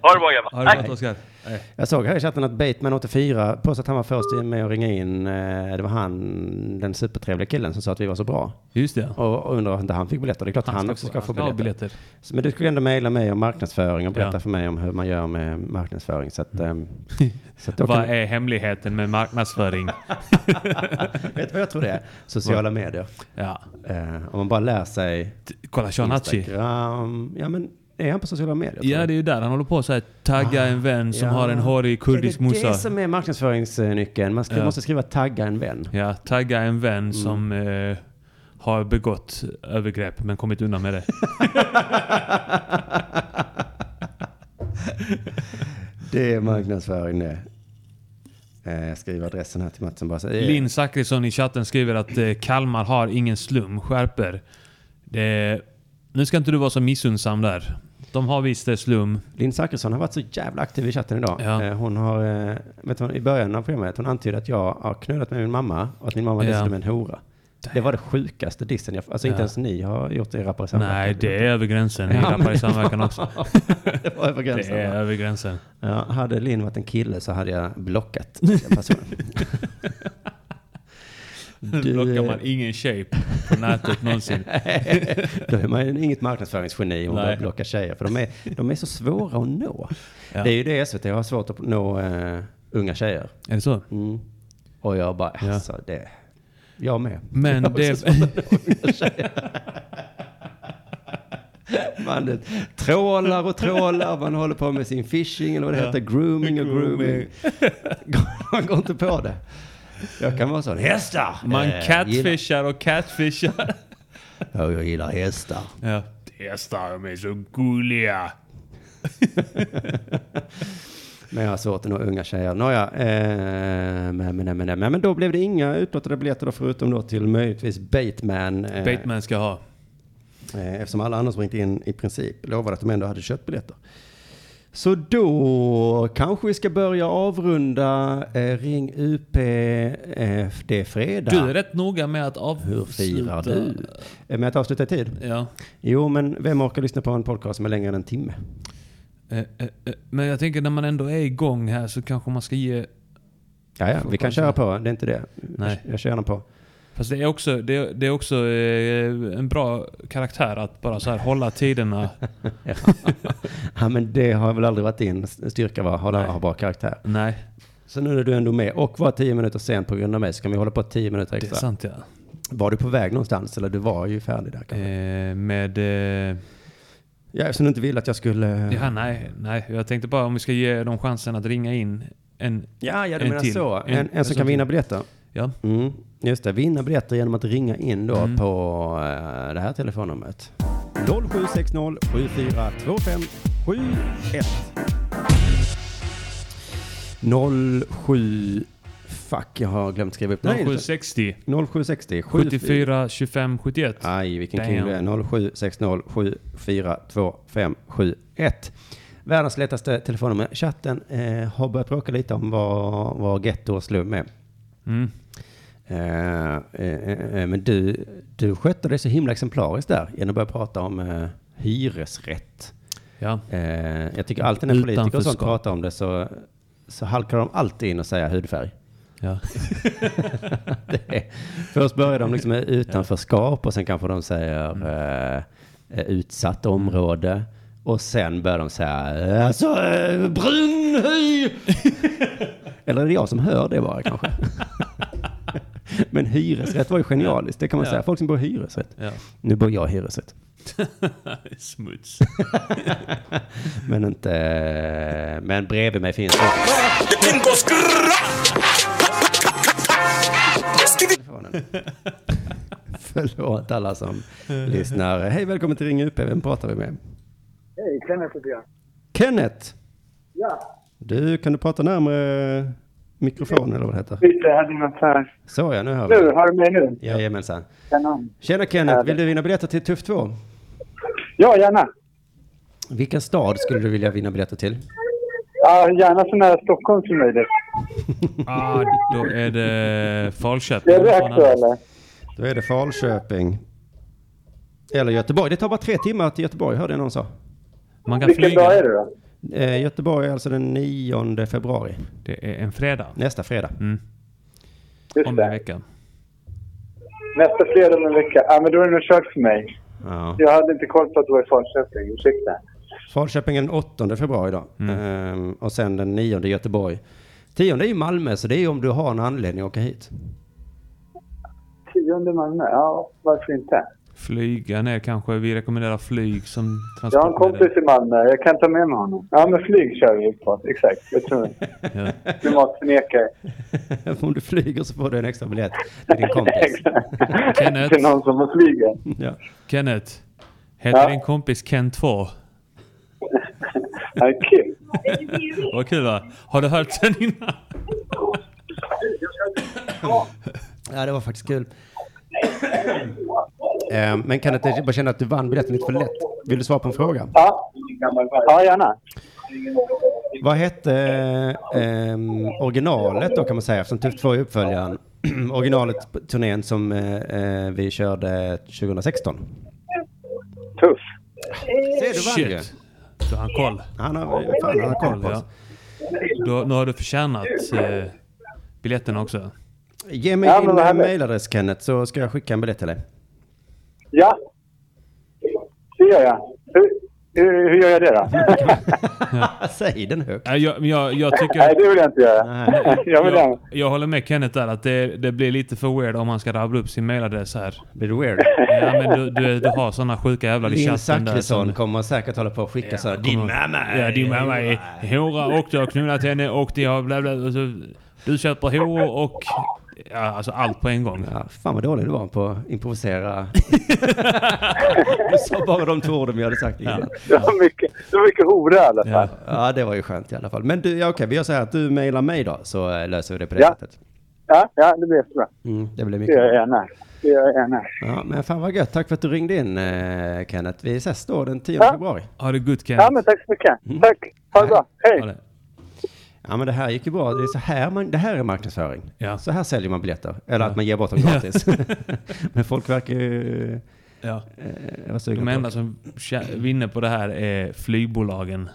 Ha det bra grabbar. Ha det Hej. gott Oskar. Jag såg här i chatten att Bateman84 påstår att han var först med att ringa in. eh, Det var han, den supertrevliga killen som sa att vi var så bra. Just det. Och och undrar om inte han fick biljetter. Det är klart han, också ska få ha biljetter. Så, men du skulle ändå mejla mig om marknadsföring och berätta Ja. för mig om hur man gör med marknadsföring. Så att, ehm, (laughs) så att Vad kan, är hemligheten med marknadsföring? (laughs) vet du vad jag tror det är? Sociala medier. Ja. Eh, om man bara lär sig Kolla Sean Hachi. Instagram. Ja men är han på sociala medier? Ja, det är ju där han håller på så här tagga en vän som Ja. har en hårig kurdisk Är det morsa. det som är marknadsföringsnyckeln? Man Ja. måste skriva tagga en vän. Ja, tagga en Mm. vän som eh, har begått övergrepp men kommit undan med det. (laughs) Det är marknadsföring det. Eh, Jag skriver adressen här till Matsen bara. Så, eh, Linn Zachrisson i chatten skriver att eh, Kalmar har ingen slum. Skärper. Det, nu ska inte du vara så missunnsam där. De har visst det slum. Linn Zachrisson har varit så jävla aktiv i chatten idag. Ja. Eh, Hon har, eh, vet du, i början av programmet, hon antydde att jag har knullat med min mamma och att min mamma Ja. dessutom är en hora. Det var det sjukaste dissen jag, alltså inte Ja. ens ni har gjort det i Rappare i samverkan. Nej, det är över gränsen. Ni Ja, rappar men- i samverkan också. (laughs) det var över Det gränsen. är va? över gränsen. Ja, hade Linn varit en kille så hade jag blockat (laughs) den personen. Du, blockar man ingen tjej på nätet någonsin. (laughs) Då är man ju inget marknadsföringsgeni om man Nej. börjar blocka tjejer. För de är, de är så svåra att nå. Ja. Det är ju det SVT har svårt att nå eh, unga tjejer. Är det så? Mm. Och jag bara, Ja. alltså det... Jag med. Men Jag det-. Man trålar och trålar, man håller på med sin fishing eller vad det Ja. heter, grooming och. Grooming. Man går inte på det. Jag kan vara sån, hästar! Man Eh, gillar- catfishar och catfishar. Ja, jag gillar hästar. Ja. Hästar, de är så gulliga. (laughs) Men jag har svårt att nå unga tjejer. Nåja, eh, men, men, men, men, men då blev det inga utlottade biljetter då, förutom då till möjligtvis Bateman. Eh, Bateman ska ha. Eh, eftersom alla andra som ringt in i princip lovade att de ändå hade köpt biljetter. Så då kanske vi ska börja avrunda eh, Ring UP. Eh, det är fredag. Du är rätt noga med att avsluta. Hur firar du? Eh, Med att avsluta i tid? Ja. Jo, men vem orkar lyssna på en podcast som är längre än en timme? Eh, eh, eh, Men jag tänker när man ändå är igång här så kanske man ska ge... Ja, ja, vi kan köra på. Det är inte det. Nej. Jag, jag kör gärna på. Fast det är också, det det är också eh, en bra karaktär att bara så här hålla tiderna. ja. (laughs) ja, men det har väl aldrig varit din styrka, va? Hålla, ha bra karaktär. Nej, Så nu är du ändå med och var tio minuter sen på grund av mig så kan vi hålla på tio minuter det är extra. sant ja. Var du på väg någonstans eller du var ju färdig där kanske? Eh, med... Eh, Ja, eftersom du inte ville att jag skulle... ja, nej, nej. Jag tänkte bara om vi ska ge dem chansen att ringa in en... ja, ja du en menar till. så. En, En- en, som kan vinna biljetter. Ja. Mm, just det, vinna biljetter genom att ringa in då Mm. på eh, det här telefonnumret. 0760 7425 71 07 Fuck, jag har glömt skriva upp det. Nej, 0760 0760 74 25 71. Aj, vilken Damn. du är. 0760 7425 71. Världens lättaste telefonnummer. Chatten eh, har börjat bråka lite om vad, vad getto och slum är. Mm. Eh, eh, eh, men du, du skötte det så himla exemplariskt där genom att börja prata om hyresrätt. Ja. Jag tycker alltid när politiker och sånt pratar om det så, så halkar de alltid in och säger hudfärg. ja. (laughs) först börjar de liksom med utanförskap och sen kanske de säger eh, eh, utsatt område. Och sen börjar de säga alltså eh, brun hy. (laughs) Eller är det jag som hör det bara kanske? (laughs) (laughs) Men hyresrätt var ju genialiskt, det kan man Ja. säga. Folk som bor i hyresrätt. ja. Nu bor jag i hyresrätt. (laughs) Smuts. (laughs) Men inte... Men bredvid mig finns. Förlåt alla som lyssnar. Hej, välkommen till Ring UP. Vem pratar vi med? Hej, Kenneth heter jag. Kenneth! Ja. Du, kan du prata närmare mikrofonen eller vad det heter? Lite, jag hade något här. Så ja, nu hör Nu, vi. har du mig nu? Jajamensan. Kanon. Tjena Kenneth, vill du vinna biljetter till Tuff 2? Ja, gärna. Vilken stad skulle du vilja vinna biljetter till? Ja, gärna så nära Stockholm som möjligt. (laughs) Ah, då är det Det Falköping. är rätt då, eller? Då är det Falköping. Eller Göteborg. Det tar bara tre timmar till Göteborg, hörde jag någon sa. Man kan Vilken flyga. dag är det då? Eh, Göteborg är alltså den 9 februari. Det är en fredag. Nästa fredag. Mm. Just Om en vecka. Nästa fredag om en vecka. Ja, men då är det nog kört för mig. Ja. Jag hade inte koll på att det var i Falköping. Ursäkta. Falköping är den 8 februari då. Mm. Ehm, och sen den 9 Göteborg. 10 är ju Malmö, så det är ju om du har en anledning att åka hit. Tionde Malmö. Ja, varför inte? Flyga ner kanske. Vi rekommenderar flyg som Jag har en kompis i Malmö. Jag kan ta med mig honom. Ja, men flyg kör vi på. Exakt. Jag tror (laughs) Ja. Klimatförnekare. (laughs) om du flyger så får du en extra biljett till din kompis. (laughs) Kenneth. Till någon som får flyga. ja. Kenneth. Heter Ja. din kompis Ken 2? Ja, kul. Vad kul va? Har du hört den innan? ja, det var faktiskt kul. (clears throat) Ehm, men kan jag bara känna att du vann biljetten lite för lätt? Vill du svara på en fråga? Ja. ja, gärna. Vad hette ehm, originalet då kan man säga, eftersom Tuff 2 är uppföljaren. (clears throat) originalet på turnén som eh, eh, vi körde 2016. Tuff. Ser du vann ju. Du har han koll. Han har, fan, han har koll på Ja. oss. Då, nu har du förtjänat eh, biljetten också. Ge mig Ja, din eh, mailadress Kenneth så ska jag skicka en biljett till dig. Ja. Det gör jag. Hur, hur, hur gör jag det då? (laughs) Säg den högt. Nej, Jag, jag, jag Nej, tycker... det vill jag inte göra. Nej. (laughs) jag vill Jag, jag... håller med Kenneth där att det, det blir lite för weird om man ska rabbla upp sin mailadress här. Blir du weird? Ja men du, du, du har såna sjuka jävlar i chatten där Zachrisson som... kommer säkert hålla på och skicka så här. Din mamma Ja, din mamma är hora och du har knullat henne och de har bla du köper horor och Ja, alltså allt på en gång. Ja, fan vad dålig du var på att improvisera. (laughs) du sa bara de två orden vi hade sagt innan. Det var mycket, det var mycket hora i alla fall. Ja, det var ju skönt i alla fall. Men du, ja, okej, vi gör så här att du mejlar mig då, så eh, löser vi det på det Ja. sättet. Ja, ja, det blir jättebra. Mm, det blir Det mycket gör jag gärna. Det gör jag gärna. Ja, men fan vad gött. Tack för att du ringde in, eh, Kenneth. Vi ses då den 10 Ja. februari. Ha det gott Ja, men tack så mycket. Tack. Ha det bra. Hej. Ja, men det här gick ju bra. Det är så här man, det här är marknadsföring. Ja. Så här säljer man biljetter. Eller Ja. att man ger bort dem gratis. (laughs) men folk verkar ju... Ja. Eh, De enda som vinner på det här är flygbolagen.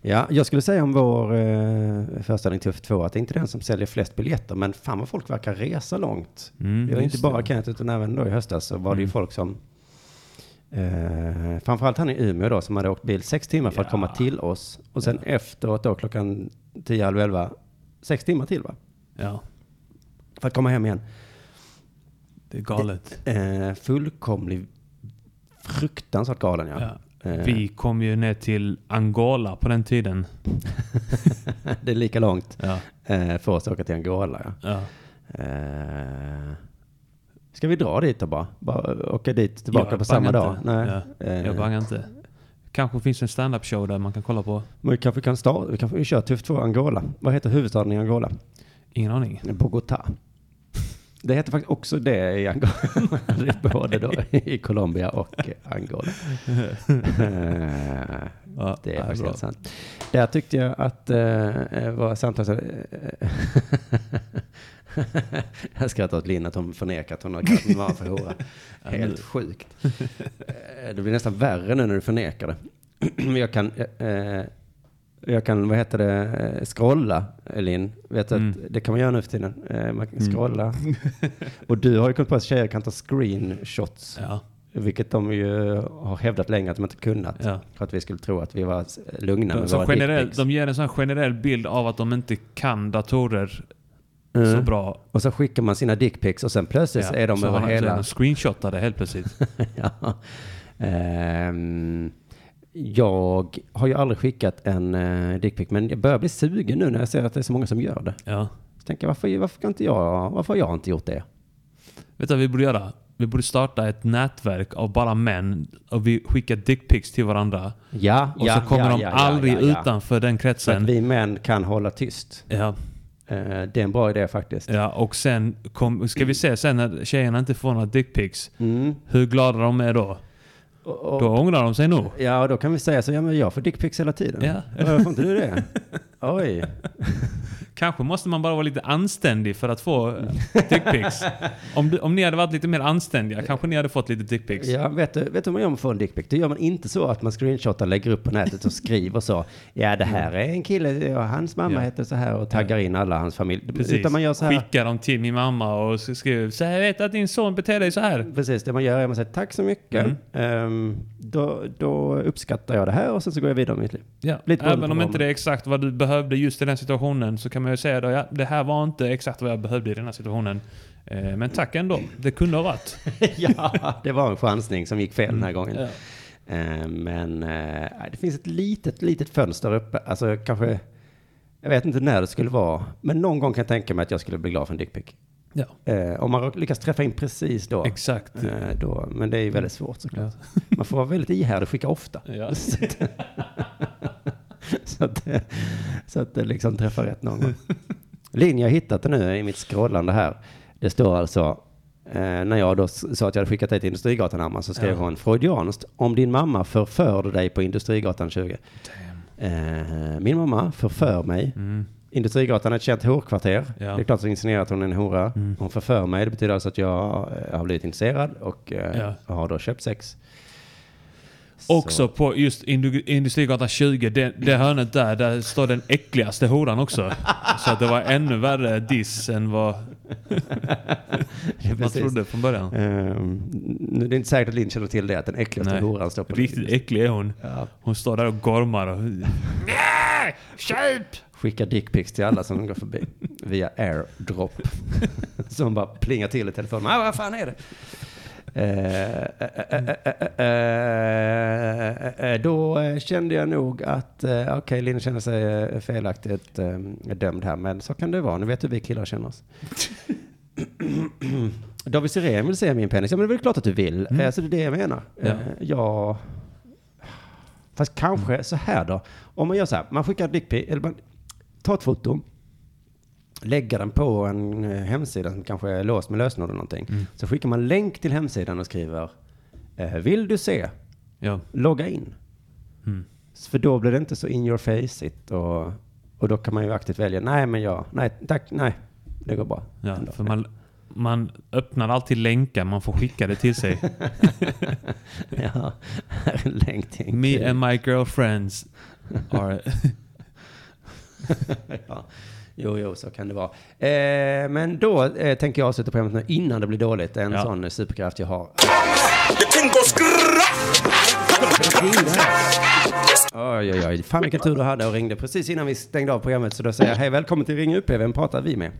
Ja, jag skulle säga om vår eh, föreställning Tuff 2 att det är inte den som säljer flest biljetter, men fan vad folk verkar resa långt. Mm, det var inte bara. Kenneth, utan även då i höstas så var det ju Mm. folk som Eh, framförallt han i Umeå då som hade åkt bil sex timmar för att komma till oss. Och sen efteråt då klockan tio, halv elva, sex timmar till va? Ja. För att komma hem igen. Det är galet. Eh, fullkomlig, fruktansvärt galen ja. Ja. Eh, Vi kom ju ner till Angola på den tiden. (laughs) det är lika långt Ja. eh, för oss att åka till Angola ja. Ja. Eh, ska vi dra dit då bara? Bara åka dit tillbaka Jag på samma bangar dag? inte. Nej. Ja. Jag bangar inte. Kanske finns en stand-up show där man kan kolla på. Men vi kanske kan starta, vi kanske kör Tuff 2 Angola. Vad heter huvudstaden i Angola? Ingen aning. Bogotá. Det heter faktiskt också det i Angola. Det (laughs) (laughs) Både då i Colombia och Angola. Eh, (laughs) Ja, det är ja, faktiskt helt sant. Där tyckte jag att uh, var samtal... (laughs) jag skrattar åt Linn att hon förnekar att hon har kallat min mamma för hora. (laughs) Helt sjukt. Eh, det blir nästan värre nu när du förnekar det. (clears throat) Jag kan... eh, jag kan, vad heter det, eh, scrolla, Linn. Vet du Mm. att det kan man göra nu för tiden. Eh, Man kan Mm. scrolla. (laughs) Och du har ju kommit på att tjejer kan ta screenshots. Ja. Vilket de ju har hävdat länge att de inte kunnat. Ja. För att vi skulle tro att vi var lugna De, med våra generell, de ger en sån generell bild av att de inte kan datorer så Mm. bra. Och så skickar man sina dickpics och sen plötsligt så är de så över så är hela... de screenshotade helt plötsligt. (laughs) ja. Ehm, jag har ju aldrig skickat en uh, dickpic, men jag börjar bli sugen nu när jag ser att det är så många som gör det. Ja. Så tänker jag, varför, varför, inte jag, varför har jag inte gjort det? Vet du vad vi borde göra? Vi borde starta ett nätverk av bara män och vi skickar dickpics till varandra. Ja, och ja, så kommer ja, de ja, ja, aldrig ja, ja. utanför den Så att kretsen. vi män kan hålla tyst. Ja. Eh, det är en bra idé faktiskt. Ja, och sen kom, ska vi se sen när tjejerna inte får några dickpics. Mm. Hur glada de är då. Och- Då ångrar de sig nog. Ja, och då kan vi säga så, ja men jag får dickpics hela tiden. Ja. Varför får inte du det? (laughs) Oj. Kanske måste man bara vara lite anständig för att få eh, dickpics. (laughs) om, om ni hade varit lite mer anständiga kanske ni hade fått lite dickpics. Ja, vet du, vet du hur man gör om man får en dickpic? Det gör man inte så att man screenshotar, lägger upp på nätet och skriver så. Ja, det här är en kille och hans mamma Ja. heter så här och taggar in alla hans familj. Precis. Utan man gör så här. Skicka dem till min mamma och skriver så här, jag vet att din son beter dig så här. Precis, det man gör är att man säger tack så mycket. Mm. Ehm, då, då uppskattar jag det här och sen så går jag vidare med mitt liv. Ja, Lite även om inte det är exakt vad du behövde just i den situationen så kan man ju säga då, ja, det här var inte exakt vad jag behövde i den här situationen. Eh, men tack ändå. Det kunde ha varit. (laughs) ja, det var en chansning som gick fel den här gången. Ja. Eh, men eh, det finns ett litet, litet fönster uppe. Alltså kanske, jag vet inte när det skulle vara. Men någon gång kan jag tänka mig att jag skulle bli glad för en dickpic. Ja. Eh, om man lyckas träffa in precis då. Exakt. Eh, då men det är ju väldigt svårt såklart. Man får vara väldigt ihärdig och skicka ofta. Ja. (laughs) (laughs) så, att, det- så att det liksom träffar rätt någon gång. Linn, jag hittat det nu i mitt scrollande här. Det står alltså, eh, när jag då sa att jag hade skickat dig till Industrigatan Hammar så skrev Ja. hon freudianskt, om din mamma förförde dig på Industrigatan 20. Eh, min mamma förför mig. Mm. Industrigatan är ett känt horkvarter. Ja. Det är klart att insinuerar att hon är en hora. Mm. Hon förför mig. Det betyder alltså att jag eh, har blivit intresserad och eh, har då köpt sex. Också på just Indu- Industrigatan 20, det, det hörnet där, där står den äckligaste horan också. Så att det var ännu värre diss än vad (laughs) man trodde från början. Ehm, nu är det inte säkert att Linn känner till det, att den äckligaste Nej. horan står på Riktigt äcklig är hon. Ja. Hon står där och gormar och... Nej! Köp! Skickar dickpics till alla som går förbi via airdrop. (laughs) som bara plingar till i telefonen. Ah, vad fan är det? Då eh, kände jag nog att, eh, okej, Linn känner sig eh, felaktigt eh, dömd här, men så kan det vara. Nu vet du hur vi killar känner oss. (clears throat) David Sirén vill se min penis. Ja, men det är väl klart att du vill. Mm. Eh, Så det är det jag menar. Ja. Eh, ja. Fast kanske så här då. Om man gör så här, man skickar dickpic, eller man tar ett foto, lägger den på en eh, hemsida som kanske är låst med lösenord eller någonting. Mm. Så skickar man länk till hemsidan och skriver, eh, vill du se? Ja. Logga in. Mm. För då blir det inte så in your face it och, och då kan man ju aktivt välja, nej men ja, nej tack, nej, det går bra. Ja, Ändå. för man, man öppnar alltid länkar, man får skicka det till sig. (laughs) ja, här är en länk till Me and my girlfriends are... (laughs) ja. Jo, jo, så kan det vara. Eh, men då eh, tänker jag avsluta programmet nu innan det blir dåligt. En Ja. sån superkraft jag har. Oj, oj, oj. Fan vilken tur du hade och ringde precis innan vi stängde av programmet. Så då säger jag hej, välkommen till Ring UP. Vem pratar vi med?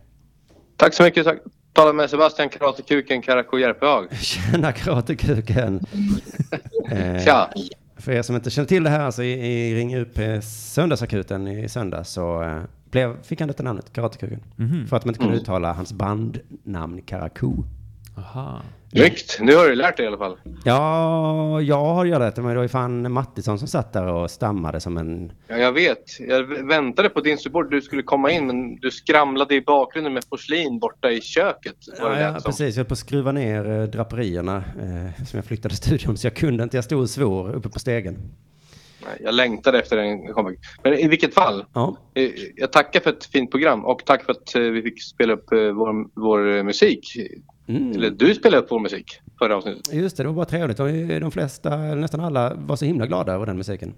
Tack så mycket. Tack. Talar med Sebastian Karatekuken Karakou Järpehag. (laughs) Tjena Karatekuken. (laughs) eh, Tja. För er som inte känner till det här, alltså i, i Ring UP söndagsakuten i söndags så eh, blev, fick han detta namnet, Karatekuken. Mhm. För att man inte kunde Mm. uttala hans bandnamn Karakou. Aha. Snyggt. Nu har du lärt dig i alla fall. Ja, jag har ju det, men det var ju fan Mattisson som satt där och stammade som en... Ja, jag vet. Jag väntade på din support. Du skulle komma in men du skramlade i bakgrunden med porslin borta i köket. Ja, ja precis. Jag höll på att skruva ner eh, draperierna eh, som jag flyttade studion, så jag kunde inte. Jag stod och svor uppe på stegen. Jag längtade efter en comeback. Men i vilket fall. Ja. eh, Jag tackar för ett fint program och tack för att eh, vi fick spela upp eh, vår, vår musik. Mm. Eller du spelade upp vår musik förra avsnittet. Just det, det var bara trevligt. De flesta, nästan alla, var så himla glada över den musiken.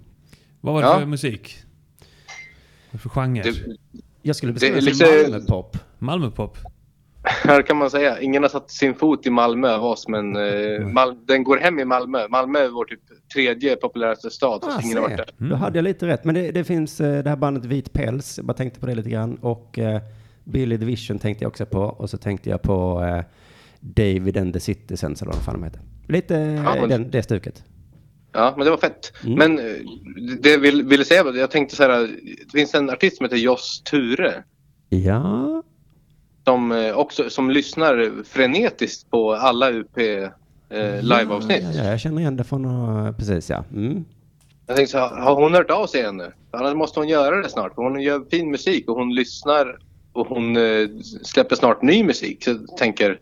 Vad var det Ja. för musik? Vad för genre? Det, Jag skulle beskriva är det liksom- som Malmöpop. Malmöpop? (laughs) här kan man säga. Ingen har satt sin fot i Malmö av oss men eh, Mal den går hem i Malmö. Malmö är vår typ tredje populäraste stad. Ah, ingen har varit där. Mm. Då hade jag lite rätt. Men det, det finns eh, det här bandet Vit Päls. Jag bara tänkte på det lite grann. Och eh, Billy the Vision tänkte jag också på. Och så tänkte jag på eh, David and the Citizens, eller vad fan de heter. Lite Ja, eh, men- den, det stuket. Ja, men det var fett. Mm. Men eh, det jag vill, ville säga var jag tänkte så här. Det finns en artist som heter Joss Ture. Ja. Som eh, också som lyssnar frenetiskt på alla UP eh, liveavsnitt. Ja, ja, jag känner igen det från, uh, precis ja. Mm. Jag tänkte så har hon hört av sig ännu? Annars måste hon göra det snart. Hon gör fin musik och hon lyssnar och hon eh, släpper snart ny musik. Så jag tänker,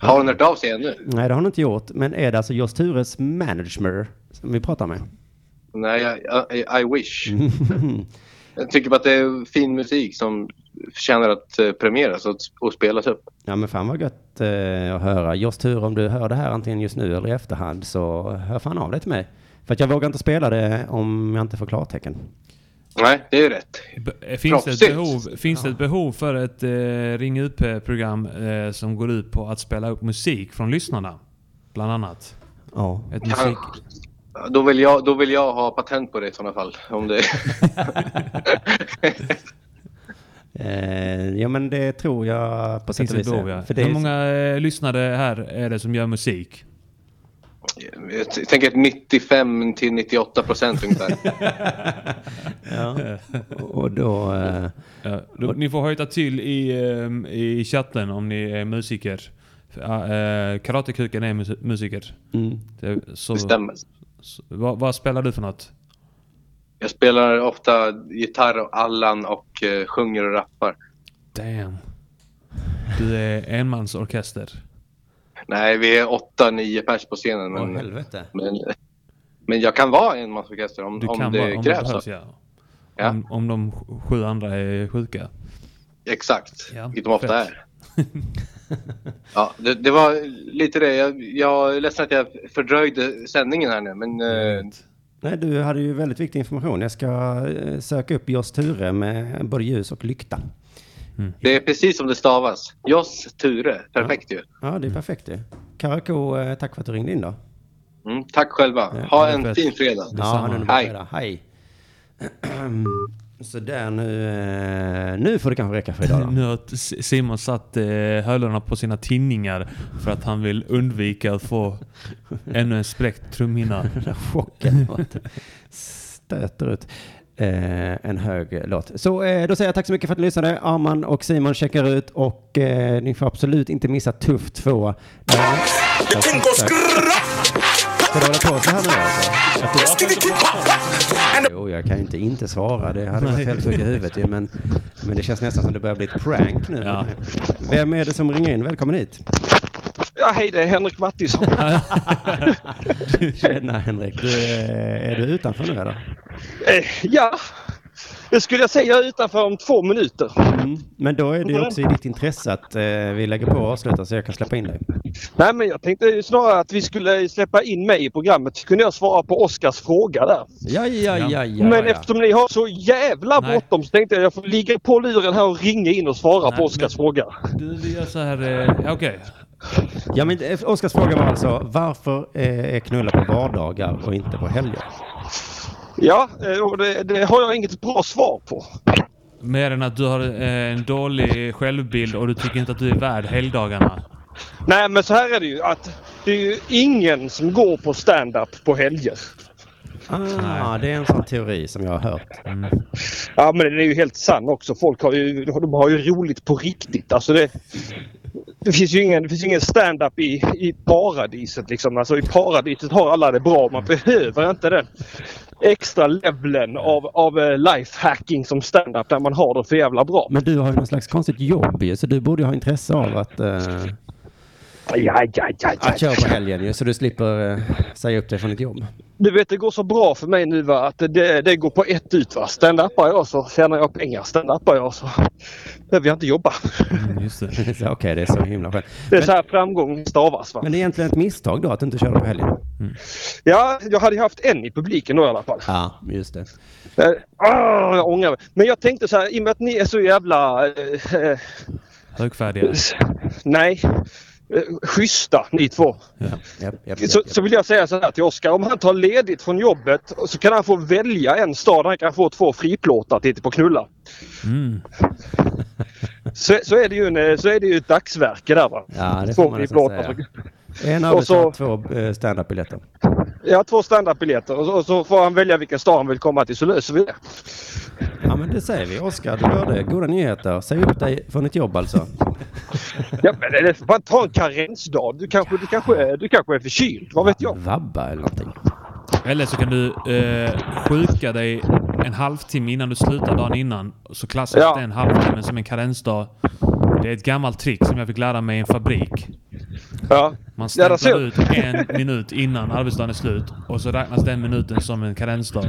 har hon hört av sig ännu? Nej, det har hon inte gjort. Men är det alltså Joss Tures manager som vi pratar med? Nej, I, I, I wish. (laughs) Jag tycker bara att det är fin musik som förtjänar att eh, premieras och, och spelas upp. Ja men fan vad gött eh, att höra. Joss Ture, om du hör det här antingen just nu eller i efterhand så hör fan av dig till mig. För att jag vågar inte spela det om jag inte får klartecken. Nej, det är rätt. B- Finns det, ett behov, finns det ett behov för ett eh, Ring UP-program eh, som går ut på att spela upp musik från lyssnarna? Bland annat. Ja. Ett musik... Då vill, jag, då vill jag ha patent på det i sådana fall. Om det... (laughs) (laughs) Eh, ja men det tror jag på sätt och vis. behov, ja. För det Hur är- många eh, lyssnare här är det som gör musik? jag tänker att 95 till 98 procent ungefär. (laughs) Ja. Och då... Eh, Ja, då, ni får hojta till i, ehm, i chatten om ni är musiker. Ja, eh, Karatekuken är mus- musiker. mm. Det, så, Det stämmer. Så, vad, vad spelar du för något? Jag spelar ofta gitarr och Allan och eh, sjunger och rappar. Damn. Du är enmansorkester. Nej, vi är åtta, nio pers på scenen. Åh Men, helvete. men, men jag kan vara enmansorkester om, Du om kan det vara, om krävs. det behövs, så. ja. Ja. Om, om de sju andra är sjuka. Exakt, Ja, vilket de ofta fett. är. ja, det, det var lite det. Jag, jag är ledsen att jag fördröjde sändningen här nu. Men eh, Nej, du hade ju väldigt viktig information. Jag ska eh, söka upp Joss Ture med både ljus och lykta. det är precis som det stavas. Joss Ture, perfekt ju. Ja, det är perfekt det. Karako, eh, tack för att du ringde in då. Mm, tack själva. Ja, Ha är en fin fredag. Ja, ha en underbar Hej. fredag. Hej. (clears throat) Så där nu, eh, nu får det kanske räcka för idag då. (laughs) Nu har Simon satt eh, hörlurarna på sina tinningar för att han vill undvika att få (laughs) ännu en spräckt trumhinna. (laughs) Chocken. Stöter ut. eh, en hög låt. Så eh, då säger jag tack så mycket för att ni lyssnade. Arman och Simon checkar ut och eh, ni får absolut inte missa Tuff 2. Ska du hålla på så här nu alltså? Jo, jag kan ju inte inte svara. Det hade varit helt sjukt i huvudet ju, men, men det känns nästan som det börjar bli ett prank nu. Vem är det som ringer in? Välkommen hit. Ja, hej det är Henrik Mattisson. (laughs) Tjena Henrik. Du, eh, är du utanför nu eller? Eh, ja, det skulle jag säga utanför om två minuter. Mm. Men då är det ju också i ditt intresse att eh, vi lägger på och avslutar så jag kan släppa in dig. Nej men jag tänkte snarare att vi skulle släppa in mig i programmet. Så kunde jag svara på Oskars fråga där. Ja, ja, ja, ja. men ja. eftersom ni har så jävla Nej. bråttom så tänkte jag jag får ligga på luren här och ringa in och svara på Oskars fråga. Du, vi gör så här... Eh, Okej. Ja, men eh, Oskars fråga var alltså varför eh, är knulla på vardagar och inte på helger? Ja, eh, och det, det har jag inget bra svar på. Mer än att du har eh, en dålig självbild och du tycker inte att du är värd helgdagarna. Nej men så här är det ju att det är ju ingen som går på stand-up på helger. Ah, det är en sån teori som jag har hört. Ja men den är ju helt sann också. Folk har ju, de har ju roligt på riktigt. Alltså det, det finns ju ingen, det finns ingen stand-up i, i paradiset liksom. Alltså i paradiset har alla det bra. Man behöver inte den extra leveln av, av eh, lifehacking som stand-up där man har det för jävla bra. Men du har ju någon slags konstigt jobb ju, så du borde ju ha intresse av att, Uh... Ja, ja, ja, ja, att köra på helgen ju, så du slipper eh, säga upp dig från ditt jobb. Du vet det går så bra för mig nu va att det, det går på ett ut va. Stand-upar jag så tjänar jag pengar. Stand-upar jag så behöver jag inte jobba. Just det. Så, (laughs) Okej, det är så himla skönt. Det är Men, så här framgång stavas va. men det är egentligen ett misstag då att du inte körde på helgen? Ja, jag hade ju haft en i publiken då i alla fall. Ja, just det. Eh, ah, jag ångrar mig. Men jag tänkte så här, i och med att ni är så jävla... Eh, eh, Högfärdiga. nej, schyssta ni två. Ja, japp, japp, Så, så vill jag säga så här till Oskar. Om han tar ledigt från jobbet så kan han få välja en stad. Han kan få två friplåtar till på knulla. Mm. (laughs) Så, så, är det ju en, eh, så är det ju ett dagsverke där va. Ja, det Två får man friplåtar. säga. En så- två eh, Ja, två standardbiljetter och så, och så får han välja vilken stad han vill komma till så löser vi det. Ja, men det säger vi. Oskar, du hör det. Goda nyheter. Säg upp dig från ett jobb alltså. Ja, men det är bara ta en karensdag. Du kanske, du, kanske, är- du kanske är förkyld. Vad vet jag? Vabba eller någonting. Eller så kan du eh, sjuka dig en halvtimme innan du slutar dagen innan. Så klassas Ja. den halvtimmen som en karensdag. Det är ett gammalt trick som jag fick lära mig i en fabrik. Ja. Man Ja, stämplar ser- ut en (laughs) minut innan arbetsdagen är slut och så räknas den minuten som en karensdag.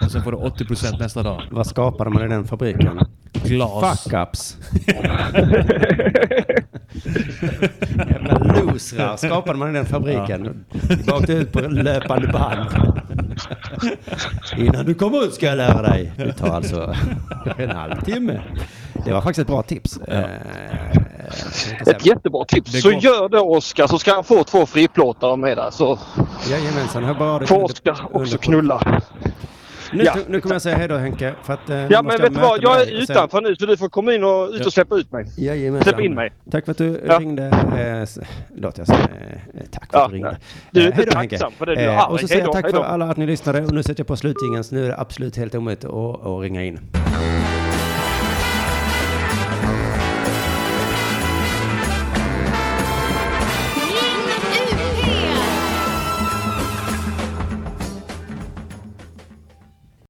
Och sen får du 80% nästa dag. Vad skapade man i den fabriken? Glas. Fuck-ups. (laughs) (laughs) Jävla losrar skapade man i den fabriken. Vi åkte ut på löpande band. Innan du kommer ut ska jag lära dig. Det tar alltså en halvtimme. Det var faktiskt ett bra tips. Eh, Ett jättebra tips. Så gör det Oskar så ska han få två friplåtar med där. Så Jajamensan, får Oskar också knulla. Nu, Ja. nu kommer jag säga hej då Henke. För att, eh, Ja men vet du vad? Jag är sen- utanför nu så du får komma in och, ut och släppa ut mig. Jajamensan. Släpp in mig. Tack för att du Ja. ringde. Eh, låt jag säga eh, tack för Ja, att du ringde. Du är Eh, inte hej då, Henke. tacksam för det, du är Eh. Och så säger jag tack hej för alla att ni lyssnade och nu sätter jag på slutingen så nu är det absolut helt omöjligt att, att ringa in.